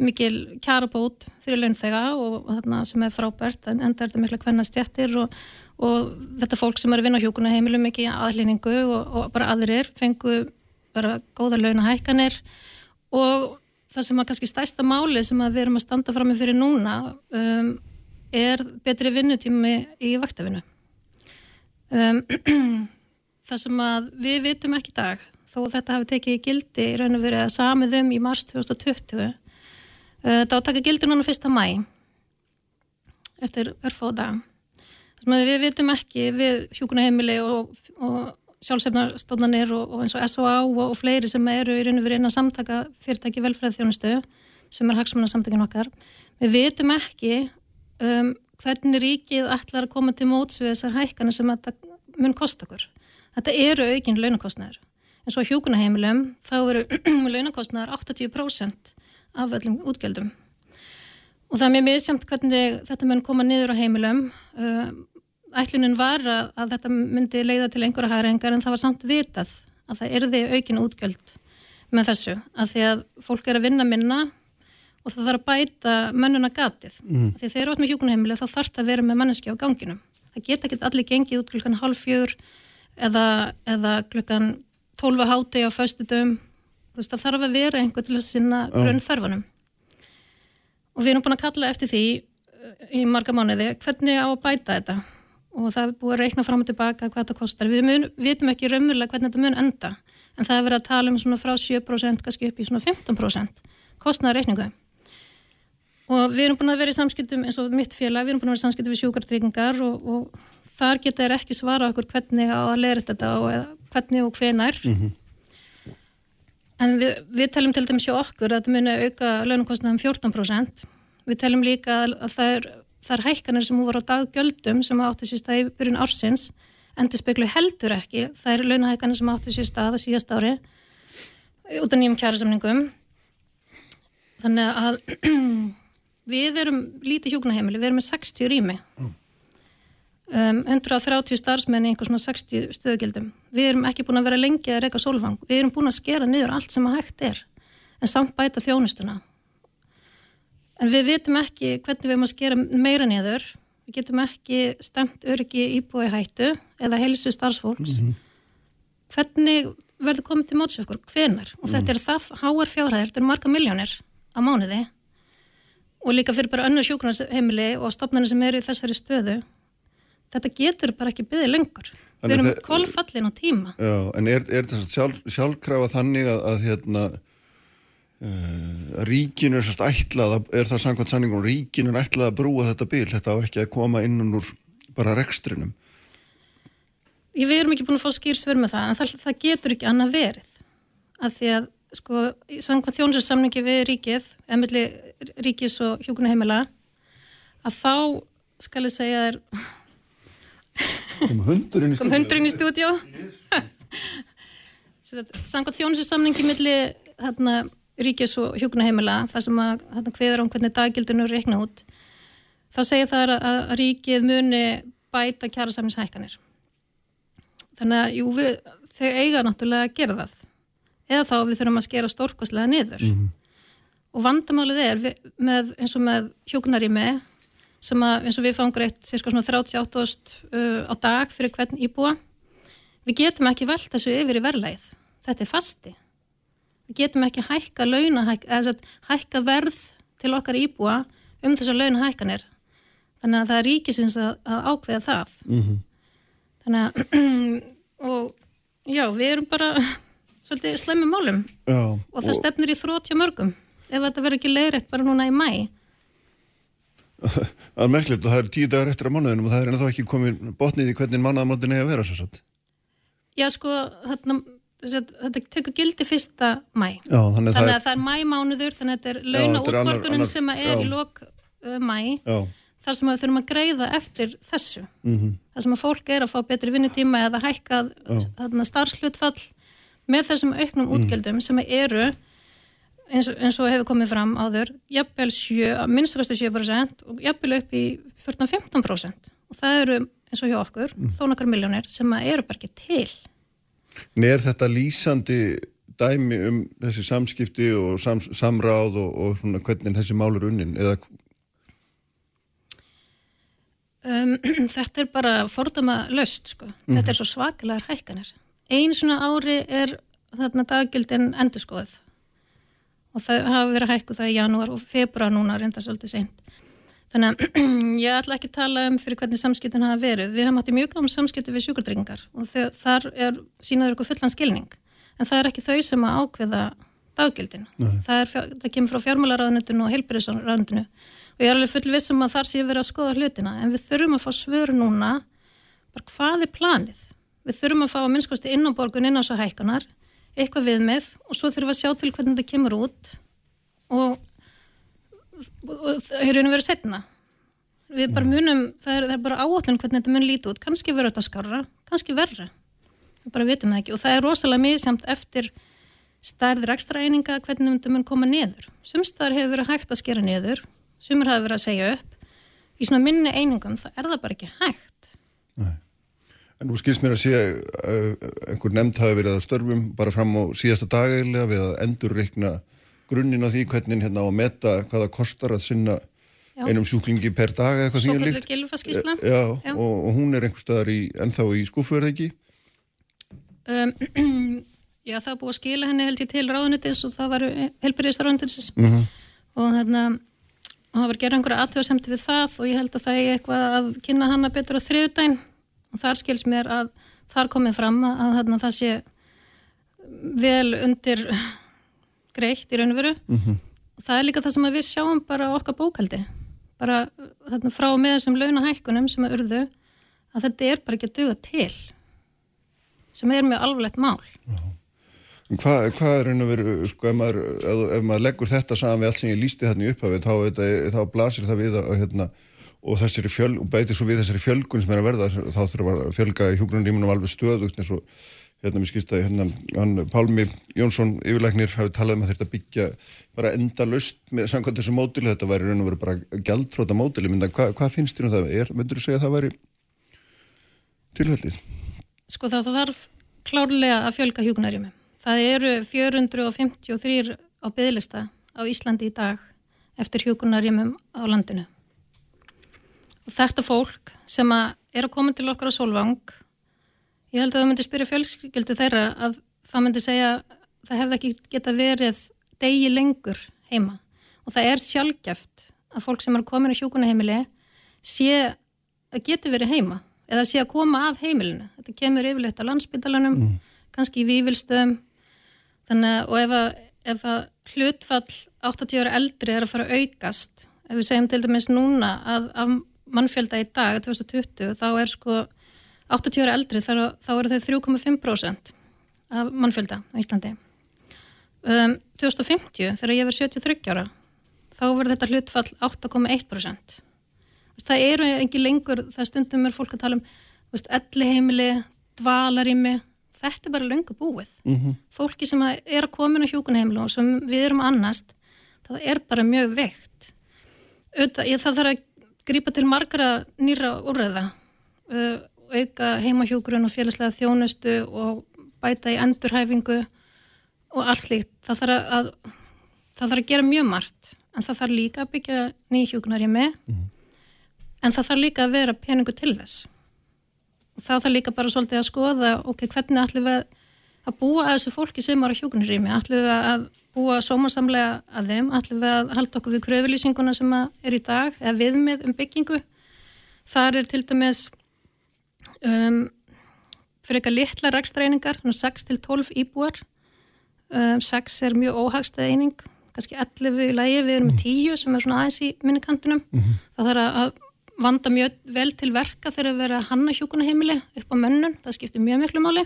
mikil kjærabót fyrir launþega og þarna sem er frábært, en enda er þetta mikla hvernastjættir og og þetta fólk sem eru að vinna á hjókuna heimilu mikið aðlýningu og, og bara aðrir fengu bara góða launahækkanir. Og það sem að kannski stæsta máli sem að við erum að standa fram með fyrir núna um, er betri vinnutími í vaktafinu um, það sem að við vitum ekki dag þó þetta hafi tekið gildi í raun og verið að samiðum í mars 2020 uh, þá taka gildi núna fyrsta mæ eftir örfóða við vitum ekki við hjúkunaheimili og, og sjálfsefnarstofnanir og, og eins og SOA og, og fleiri sem eru í raun og verið inn að samtaka fyrirtæki velfræðið þjónustu sem er hagsmunarsamtökin okkar. Við vitum ekki um, hvernig ríkið ætlar að koma til móts við þessar hækana sem þetta mun kosta okkur. Þetta eru aukinn launakostnæður. En svo hjókunaheimilum þá eru launakostnæður 80% af öllum útgjöldum. Og það er mjög misjamt hvernig þetta mun koma niður á heimilum. Uh, ætlunin var að, að þetta myndi leiða til einhverja hægrengar en það var samt vitað að það erði aukin útgjöld með þessu að því að fólk er að vinna minna og það þarf að bæta mönnuna gatið mm. því þegar þú ert með hjókunarheimileg þá þarf það að vera með manneski á ganginum það geta ekki allir gengið út klukkan halv fjör eða, eða klukkan tólfa háti á föstudum það þarf að vera einhver til að sinna grunn þörfunum og við erum búin að kalla eftir því í marga mánuði hvernig á að bæta þetta og það er búið að reikna fram og tilbaka hvað þetta kostar. Við mun, vitum ekki raunverulega hvernig þetta mun enda en það er verið að tala um svona frá 7% kannski upp í svona 15% kostnaða reikningu. Og við erum búin að vera í samskiptum eins og mitt félag, við erum búin að vera í samskiptum við sjúkartryggingar og, og þar geta þér ekki svara okkur hvernig á að leira þetta og hvernig og hvenar. Mm -hmm. En við, við teljum til dæmis hjá okkur að þetta muni auka launumkostnaðum 14%. Við teljum líka að það er þar hækkanir sem voru á daggjöldum sem átti sér stað í byrjun ársins endur speklu heldur ekki það eru launahækkanir sem átti sér stað að síðast ári út af nýjum kjærasamningum þannig að við erum lítið hjókunaheimili, við erum með 60 rými um, 130 starfsmenni einhvers svona 60 stöðugildum við erum ekki búin að vera lengi að reyka sólfang við erum búin að skera niður allt sem að hægt er en samt bæta þjónustuna En við vitum ekki hvernig við erum að skera meira niður. Við getum ekki stemt öryggi íbúi hættu eða helsu starfsfólks. Mm -hmm. Hvernig verður komið til mótsökur? Hvenar? Og þetta er það háar fjárhæðir, þetta er marga miljónir á mánuði og líka fyrir bara önnu sjókunarheimili og stopnarnir sem eru í þessari stöðu. Þetta getur bara ekki byggðið lengur. Við erum kvolfallin á tíma. Já, en er, er þetta sjálf, sjálfkrafa þannig að, að hérna Uh, ríkinu er sérst ætlað er það samkvæmt sanningum, ríkinu er ætlað að brúa þetta bíl, þetta á ekki að koma innan úr bara rekstrinum Ég við erum ekki búin að fá skýrsverð með það, en það, það getur ekki annað verið, af því að sko, samkvæmt þjónusarsamningi við ríkið, emilli ríkis og hjókunaheimila að þá skal ég segja er kom hundurinn í stúdjó samkvæmt þjónusarsamningi milli hérna ríkis og hjókunaheimila þar sem að hveður á hvernig daggildinu reikna út þá segir það að ríkið muni bæta kjærasamnishækkanir þannig að jú, við, þau eiga náttúrulega að gera það. Eða þá við þurfum að skera stórkoslega niður. Mm -hmm. og vandamálið er við, með, eins og með hjókunarými sem að eins og við fáum greitt cirka svona 38 uh, á dag fyrir hvern íbúa. Við getum ekki velt þessu yfir í verðlæð þetta er fasti. Við getum ekki hækka launahæk, eða hækka verð til okkar íbúa um þessar launahækkanir. Þannig að það er ríkisins að, að ákveða það. Mm -hmm. þannig að og já, við erum bara svolítið slemmi málum. Já, og það og... stefnir í þrótja mörgum. Ef þetta verður ekki leiðrætt bara núna í mæ Það er merkilegt og það er tíu dagar eftir að mánuðinum og það er ennþá ekki komið botnið í hvernig mannaðamáttin er að vera svo satt Já sko, hérna þetta tekur gildi fyrsta mæ já, þannig, þannig að það er mæmánuður þannig að þetta er launaútborgunin sem er já. í lok uh, mæ já. þar sem við þurfum að greiða eftir þessu mm -hmm. þar sem að fólk er að fá betri vinnutíma eða hækkað starfslutfall með þessum auknum útgjöldum mm. sem eru eins eins og hefur komið fram áður jafnvel minnstugastu 7% og jafnvel upp í 14-15% og það eru eins og hjá okkur mm. þó nokkar miljónir sem eru bara ekki til En er þetta lýsandi dæmi um þessi samskipti og sam, samráð og, og svona hvernig þessi mál er unnin eða um, Þetta er bara fordama löst sko. Mm. Þetta er svo svakalega hækkanir. Einn svona ári er þarna daggildin endurskoðuð og það hafa verið hækkuð það í janúar og februar núna reyndar svolítið seint. Þannig að ég ætla ekki að tala um fyrir hvernig samskiptin hafa verið. Við hefum áttið mjög gáðum samskipti við sjúkardrengar og þar er, sínaður ykkur fullan skilning. En það er ekki þau sem að ákveða daggildin. Það, það kemur frá fjármálaráðnutinu og heilbyrðisráðnutinu og ég er alveg fullvissum að þar sé verið að skoða hlutina. En við þurfum að fá svör núna hvað er planið? Við þurfum að fá að minnskosti inn á borgun inn á svo hækkanar, eitthvað viðmið og svo þurfum við að sjá til hvernig þetta kemur út og og það er raun og verið setna við bara munum, það er, það er bara áallin hvernig þetta mun líti út, kannski verður þetta skarra kannski verra, við bara vitum það ekki og það er rosalega miðsamt eftir stærðir ekstra eininga hvernig þetta mun koma niður. Sumstaðar hefur verið hægt að skera niður, sumur hafi verið að segja upp í svona minni einingum, það er það bara ekki hægt. Nei. En nú skilst mér að sé uh, einhver nefnd hafi verið að störfum bara fram á síðasta dagægilega við að endurreikna grunninn á því hvernig hérna á að meta hvaða kostar að sinna Já. einum sjúklingi per dag eða eitthvað því að líkt. Svo gilfaskísla. Já, Já. Og, og hún er einhver staðar í, ennþá í skúfu, er það ekki? Um, Já, það búið að skila henni held ég til ráðunitins og það var helbyrðisráðunitins mm -hmm. og þarna og það var gerð einhverja aðtöðasemti við það og ég held að það er eitthvað að kynna hanna betur á þriðdæn og þar skils mér að þar komið fram að þarna það sé vel undir greitt í raun og veru. Mm -hmm. og það er líka það sem við sjáum bara okkar bókaldi. Bara þarna frá með þessum launahækkunum sem er urðu að þetta er bara ekki að duga til sem er mjög alvarlegt mál. Já. Hvað hva er raun og veru, sko, ef maður, ef maður leggur þetta saman við allt sem ég lísti hérna í upphafið, þá, þá blasir það við að, hérna, og þessari fjöl, og beitir svo við þessari fjölgun sem er að verða, þá þurfum að fjölga í hjógrunarýmunum alveg stöðugt eins og, hérna, mér skýrst að, hérna, hann Pálmi Jónsson, yfirleiknir, hafi talað um að þetta byggja bara enda löst með samkvæmt þessu módili, þetta væri raun og veru bara gældtróta módili, mynda, hva, hvað finnst þér um það? Er, myndur þú segja að það væri tilhaldið? Sko það, það þarf klárlega að fjölga hjógrunarýmum Það eru 453 á bygglista á Íslandi í dag eftir hjókunarjumum á landinu. Og þetta fólk sem að er að koma til okkar á Solvang, ég held að það myndi spyrja fjölskyldu þeirra að það myndi segja að það hefði ekki geta verið degi lengur heima. Og það er sjálfgeft að fólk sem er komin á hjókunaheimili sé að geti verið heima eða sé að koma af heimilinu. Þetta kemur yfirleitt á landsbytalanum, mm. kannski í vývilstöðum að, og ef að, ef að hlutfall 80 ára eldri er að fara að aukast, ef við segjum til dæmis núna að af mannfjölda í dag, 2020, þá er sko 80 ára eldri, þá, þá eru þau 3,5% af mannfjölda á Íslandi. Um, 2050, þegar ég verð 73 ára, þá verður þetta hlutfall 8,1%. Það eru ekki lengur, það stundum er fólk að tala um elli heimili, dvalarimi, þetta er bara löngu búið mm -hmm. fólki sem er að komin á hjókunheimlu og sem við erum annast það er bara mjög veikt það þarf að grípa til margra nýra úrreða uh, auka heimahjókurun og félagslega þjónustu og bæta í endurhæfingu og allt slíkt. Það þarf að, það þarf að gera mjög margt en það þarf líka að byggja nýhjókunar í með. Mm en það þarf líka að vera peningu til þess. Þá þarf líka bara svolítið að skoða ok, hvernig ætlum við að búa að þessu fólki sem eru á hjókunarými ætlum við að búa sómasamlega að þeim ætlum við að halda okkur við kröfulýsinguna sem er í dag, eða viðmið um byggingu. Þar er til dæmis um, fyrir eitthvað litla rækstreiningar 6-12 íbúar. Um, 6 er mjög óhagstað eining kannski 11 í lægi, við erum með 10 sem er svona aðeins í minnikantinum. Mm -hmm. það þarf að vanda mjög vel til verka þegar við verðum að hanna hjókunaheimili upp á mönnun, það skiptir mjög miklu máli.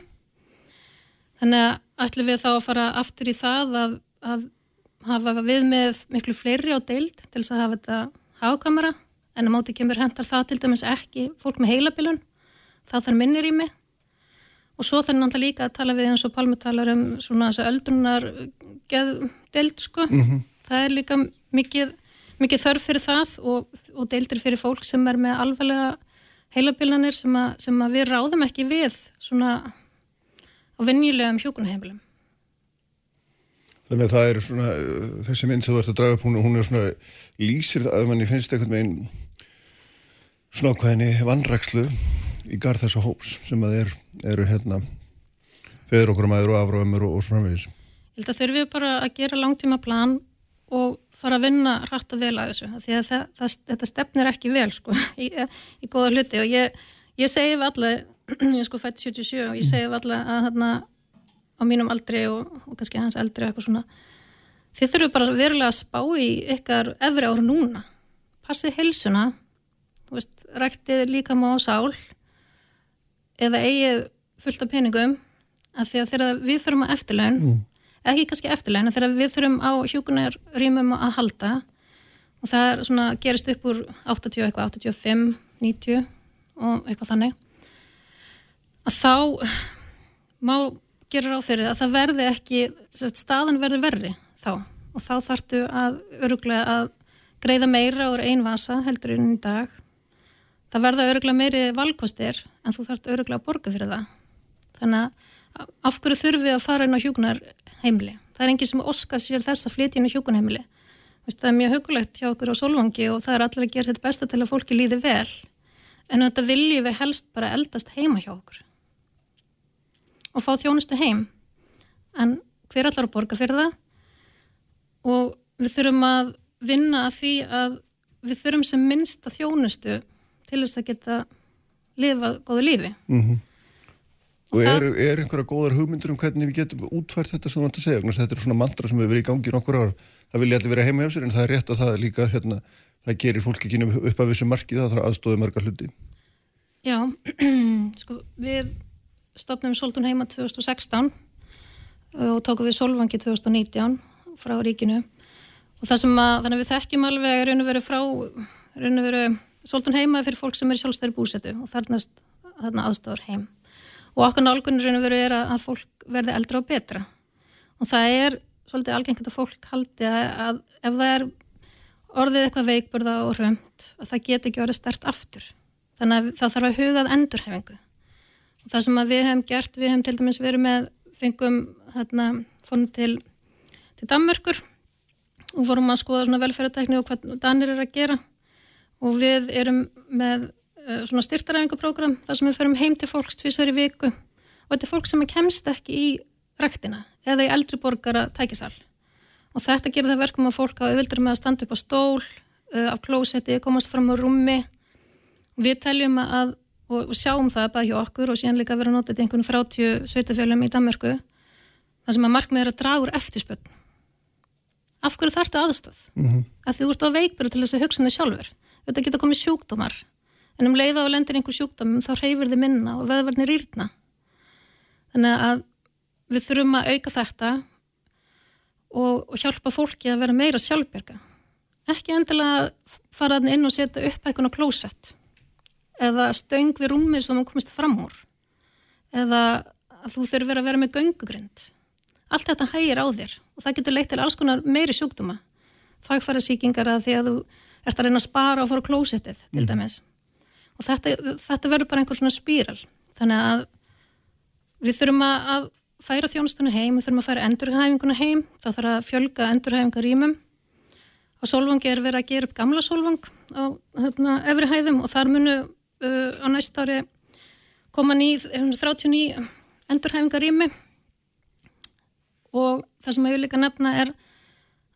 Þannig að ætlum við þá að fara aftur í það að, að hafa við með miklu fleiri á deild til þess að hafa þetta hákamera en á móti kemur hendar það til dæmis ekki fólk með heilabilun, það þarf minnir í mig og svo þannig náttúrulega líka að tala við eins og Palmi talar um svona þessu öldrunar deild sko, mm -hmm. það er líka mikið mikið þörf fyrir það og, og deildir fyrir fólk sem er með alveglega heilabilanir sem, sem að við ráðum ekki við svona á vennilegum hjókunarheimilum. Þannig að það er svona, þessi mynd sem þú ert að draga upp, hún, hún er svona, lýsir það að manni finnst eitthvað með einn svona ákveðinni vannrækslu í garð þessu hóps sem að er, eru hérna feður okkur maður og afráðumur og, og svona framvegis. Ég held að þurfum við bara að gera langtíma plan og fara að vinna rætt og vel að þessu því að það, það, þetta stefnir ekki vel sko, í, í góða hluti og ég, ég segi við alla ég sko fætti 77 og ég segi við alla að hérna á mínum aldri og, og kannski hans eldri eitthvað svona. Þið þurfum bara verulega að spá í ykkar efri ára núna. Passið helsuna veist, ræktið líka má sál eða eigið fullt af peningum. Að því að þegar við fyrir að eftirlaun mm. ekki kannski eftirlegin þegar við þurfum á hjókunarrýmum að halda og það er svona gerist upp úr 80 eitthvað, 85, 90 og eitthvað þannig að þá má gera ráð fyrir að það verði ekki staðan verði verri þá. Og þá þartu að öruglega að greiða meira úr einn vasa heldur inn í dag. Það verða öruglega meiri valkostir en þú þart öruglega að borga fyrir það. Þannig að af hverju þurfum við að fara inn á hjókunar heimili það er enginn sem oskar sér þess að flytja inn á hjókunar heimili það er mjög hugulegt hjá okkur á solvangi og það er allir að gera sitt besta til að fólki líði vel. En þetta viljum við helst bara eldast heima hjá okkur og fá þjónustu heim. En hver allar að borga fyrir það? Og við þurfum að vinna að því að við þurfum sem minnsta þjónustu til þess að geta lifað góðu lífi. Mm -hmm. Og, og er, er einhverja góðar hugmyndur um hvernig við getum útvært þetta sem þú vant að segja? Þetta er svona mantra sem hefur verið í gangi nokkur ár. Það vilja allir vera heima hjá sér en það er rétt að það líka hérna, það gerir fólk ekki upp af þessu marki það þarf aðstóði marga hluti. Já, sko við stopnum við Soltun heima 2016 og tókum við Solvangi 2019 frá ríkinu. Og það sem að, þannig að við þekkjum alveg raun og veru frá, raun og veru Soltun heima fyrir fólk sem er sjálfstæri búsetu og þarnast þarna aðstofar heim. Og okkar nálgunir raun og veru er að fólk verði eldra og betra. Og það er svolítið algengt að fólk haldi að, ef það er orðið eitthvað veikburða og römt að það geti ekki verið stert aftur. Þannig að það þarf að hugað endurhefingu það sem við hefum gert, við hefum til dæmis verið með, fengum hérna, fórum til, til Danmörkur og fórum að skoða svona velferðartækni og hvað Danir er að gera. Og við erum með uh, svona styrtaræfingaprogram þar sem við ferum heim til fólks tvísar í viku. Og þetta er fólk sem kemst ekki í ræktina eða í eldri borgara tækisal og þetta gerir það verkum að fólk á auðvildur með að standa upp á stól, uh, á klósetti, komast fram á rúmi. Við teljum að og sjáum það bara hjá okkur og síðan líka vera notið í einhvern 30 sveitafjölum í Danmarku þar sem að markmið er að draga úr eftirspöld af hverju þartu aðstöð mm -hmm. að þú ert á veikbyrju til þess að hugsa um þig sjálfur. Þetta geta komið sjúkdómar en um leiða og lendir einhver sjúkdómum þá reyfir þið minna og veðvarnir írna þannig að við þurfum að auka þetta og, og hjálpa fólki að vera meira sjálfberga ekki endilega fara inn og setja upp eitthvað klósett eða stöng við rúmið sem þú komist fram úr. Eða þú þurfur að vera með göngugrind. Allt þetta hægir á þér og það getur leitt til alls konar meiri sjúkduma þagfæra síkingar að því að þú ert að reyna að spara og fara á klósettið til mm. dæmis. Og þetta, þetta verður bara einhver svona spíral. Þannig að við þurfum að færa þjónustunni heim, við þurfum að færa endurhæfinguna heim. Það þarf að fjölga endurhæfingar rýmum á Solvangi er verið að gera upp gamla Solvang á hérna, efri hæðum og þar munu uh, á næst ári koma nýð 39 endurhæfingarými og það sem ég vil líka nefna er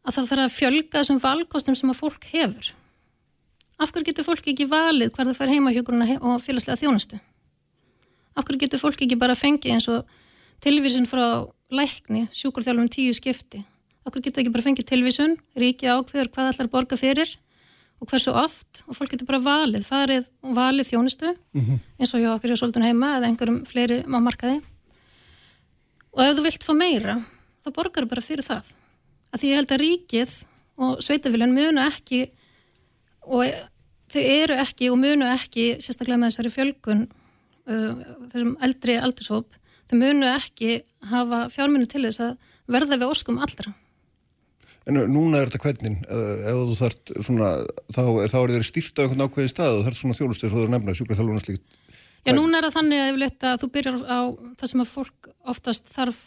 að það þarf að fjölga þessum valkostum sem að fólk hefur. Af hverju getur fólk ekki valið hver það fær heimahjókuruna og félagslega þjónustu? Af hverju getur fólk ekki bara fengið eins og tilvísun frá lækni, sjúkurþjálfum tíu skipti? Af hverju getur það ekki bara fengið tilvísun, ríkið ákveður hvað allar borga fyrir og hversu oft? Og fólk getur bara valið, farið og valið þjónustu mm -hmm. eins og hjá okkur hjá Soltun heima eða einhverjum fleiri á markaði. Og ef þú vilt fá meira þá borgar þú bara fyrir það. Að því ég held að ríkið og sveitafélagin munu ekki og þau eru ekki og munu ekki sérstaklega með þessari fjölgun uh, þessum eldri aldurshóp þau munu ekki hafa fjárminu til þess að verða við óskum allra En núna er þetta hvernig, ef þú þart svona, þá er, þá er þeir stýrt á einhvern ákveðin stað og þarf svona þjónustið svo þú er nefnað, sjúkla þjálfuna slíkt. Já, núna er það þannig að, að þú byrjar á það sem að fólk oftast þarf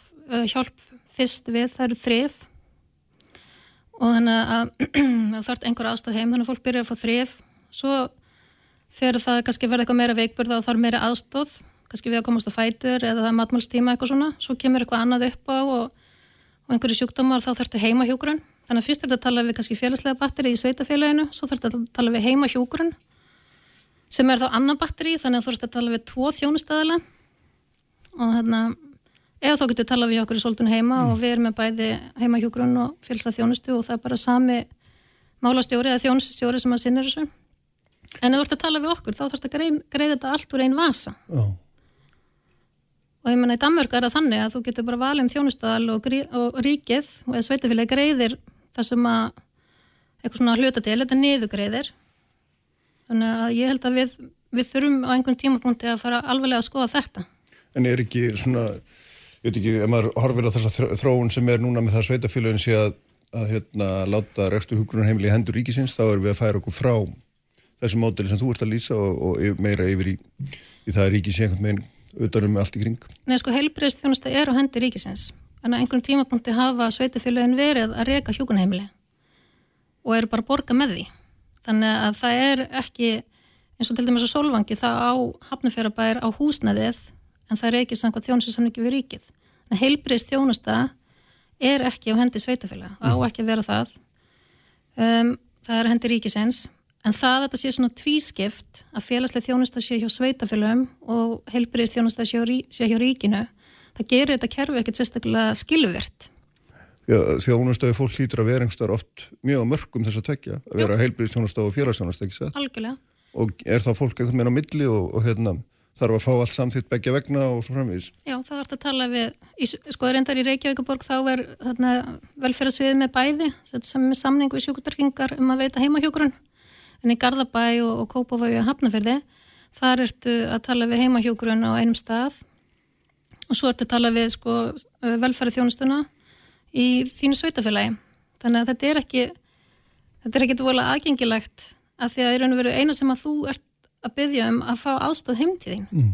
hjálp fyrst við, það eru þrif og þannig að þú þart einhver aðstof heim, þannig að fólk byrjar að fá þrif, svo fer það kannski verða eitthvað meira veikburða og þarf meira aðstof, kannski við að komast á fætur eða það er matmálstíma eitthvað svona, svo kemur eitthvað annað upp á og og einhverju sjúkdómar þá þarftu heima hjúgrun þannig að fyrst er þetta að tala við kannski félagslega batteri í sveitafélaginu, svo þarftu að tala við heima hjúgrun sem er þá annan batteri þannig að þarftu að tala við tvo þjónustæðala og að eða þá getur við talað við okkur í svolítun heima mm. og við erum með bæði heima hjúgrun og félagslega þjónustu og það er bara sami málastjóri eða þjónustjóri sem að sinna þessu. En ef þú ert að tala við okkur þá þarftu að greiða þetta allt úr einn vasa. Oh og ég menna í Danmörk er það þannig að þú getur bara valið um þjónustadal og, og ríkið og eða sveitafélagi greiðir það sem að eitthvað svona hlutadel, þetta niðugreiðir þannig að ég held að við, við þurfum á einhvern tímapunkti að fara alveg að skoða þetta. En er ekki svona, ég veit ekki, ef maður horfir á þessa þróun sem er núna með það sveitafélagin sé að, að hérna, láta rekstu hugrunarheimili í hendur ríkisins, þá erum við að færa okkur frá þessu módeli sem þú ert að lýsa og, og meira yfir í, í það ríkis einhvern veginn með allt í kring. Nei, sko, heilbreyðst þjónusta er á hendi ríkisins en á einhvern tímapunkti hafa sveitafélagin verið að reyka hjókunarheimili og eru bara að borga með því. Þannig að það er ekki, eins og til dæmis á Solvangi, það á hafnafjörabær á húsnæðið en það ekki samkvæmt þjónustasamningi við ríkið. Þannig að heilbreyðst þjónusta er ekki á hendi sveitafélag, á ekki að vera það. Um, það er hendi ríkisens, en það að þetta sé svona tvískipt að félagslega þjónusta sé hjá sveitafélagum og heilbreyðst þjónusta sé, sé hjá ríkinu, það gerir þetta kerfi ekkert sérstaklega skilvert. Já, þjónustöðu fólk hlýtur að vera einhverstaðar oft mjög mörgum þess að tvekja, að vera heilbreyðst þjónusta og félagsþjónusta, ekki það? Algjörlega. Og er þá fólk einhvern veginn á milli og, og hérna þarf að fá allt samþýtt begja vegna og svo framvís. Já, það vart að tala við, í, sko reyndar í Reykjavíkuborg þá er velferðarsviðið með bæði sem er samning við sjúkutarkingar um að veita heimahjókurun en í Garðabæ og, og Kópavægi og Hafnafjörði þar ertu að tala við heimahjókurun á einum stað. Og svo ertu að tala við sko velferðarþjónustuna í þínu sveitafélagi þannig að þetta er ekki þetta er ekki dvolega aðgengilegt að því að það er einu veru eina sem að þú ert að byggja um að fá aðstóð heimtíðin mm.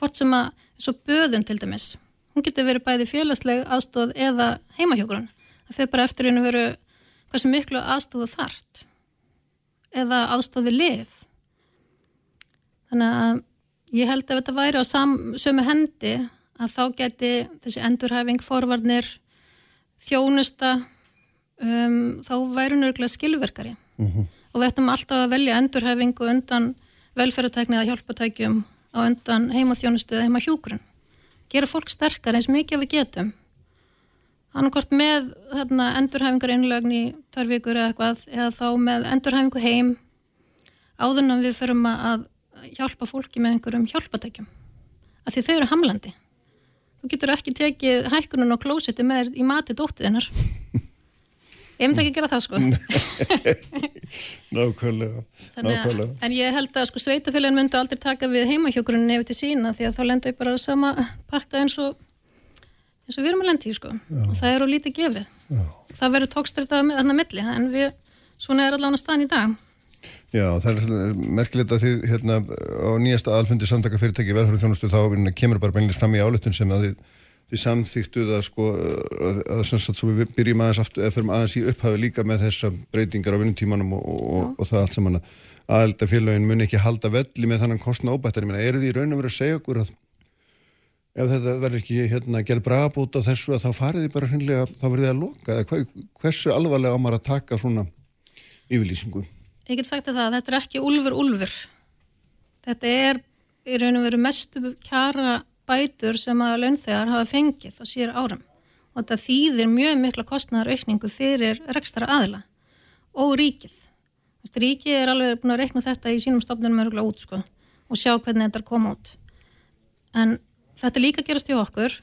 hvort sem að, og böðun til dæmis hún getur verið bæði félagsleg aðstóð eða heimahjógrun það fyrir bara eftir einu veru hvað sem miklu aðstóðu þart eða aðstóð við liv þannig að ég held að þetta væri á sam, sömu hendi að þá geti þessi endurhæfing, forvarnir þjónusta um, þá væri nörgulega skilverkari mm -hmm. og við ættum alltaf að velja endurhæfingu undan velferðartækni eða hjálpatækjum á undan heimaþjónustu eða heimahjúgrun. Gera fólk sterkar eins mikið við getum. Annarkort með hérna, endurhæfingar innlögn í tvær vikur eða eitthvað eða þá með endurhæfingu heim áðurna við förum að hjálpa fólki með einhverjum hjálpatækjum. Af því þau eru hamlandi. Þú getur ekki tekið hækkunum og klósetti með í mati dóttiðinnar. Ég myndi ekki gera það sko Nákvæmlega, nákvæmlega. En ég held að sko sveitafélagin myndi aldrei taka við heimahjókurinn nefnir til sína því að þá lenda ég bara sama pakka eins og eins og við erum að lendi sko Já. og það eru lítið gefið Já. það verður tókstrætt að þarna milli en við, svona er allavega staðan í dag Já, það er merkilegt að því hérna á nýjasta alfundi samtaka fyrirtæki verður þjónustu þá kemur bara beinlega fram í áletun sem að þið því samþýttuð að sko að, að, að við byrjum aðeins aftur eða fyrir aðeins í upphafi líka með þessa breytingar á vinnutímanum og, og, og það allt saman að aðelda félagin mun ekki halda velli með þannan kostna óbættar, ég meina, eru því raun og verið að segja okkur að ef þetta verður ekki hérna gerð brabút á þessu að þá farið því bara hinnlega, þá verður þið að loka eða hversu alvarlega ámar að taka svona yfirlýsingu? Ég get sagt það, þetta er ekki ulfur ulfur þetta er í raun og verið mestu kjara bætur sem að launþegar hafa fengið á síður áram og þetta þýðir mjög mikla kostnæðaraukningu fyrir rekstra aðila og ríkið. Ríkið er alveg búin að rekna þetta í sínum stofnunum út sko, og sjá hvernig þetta er koma út. En þetta líka gerast í okkur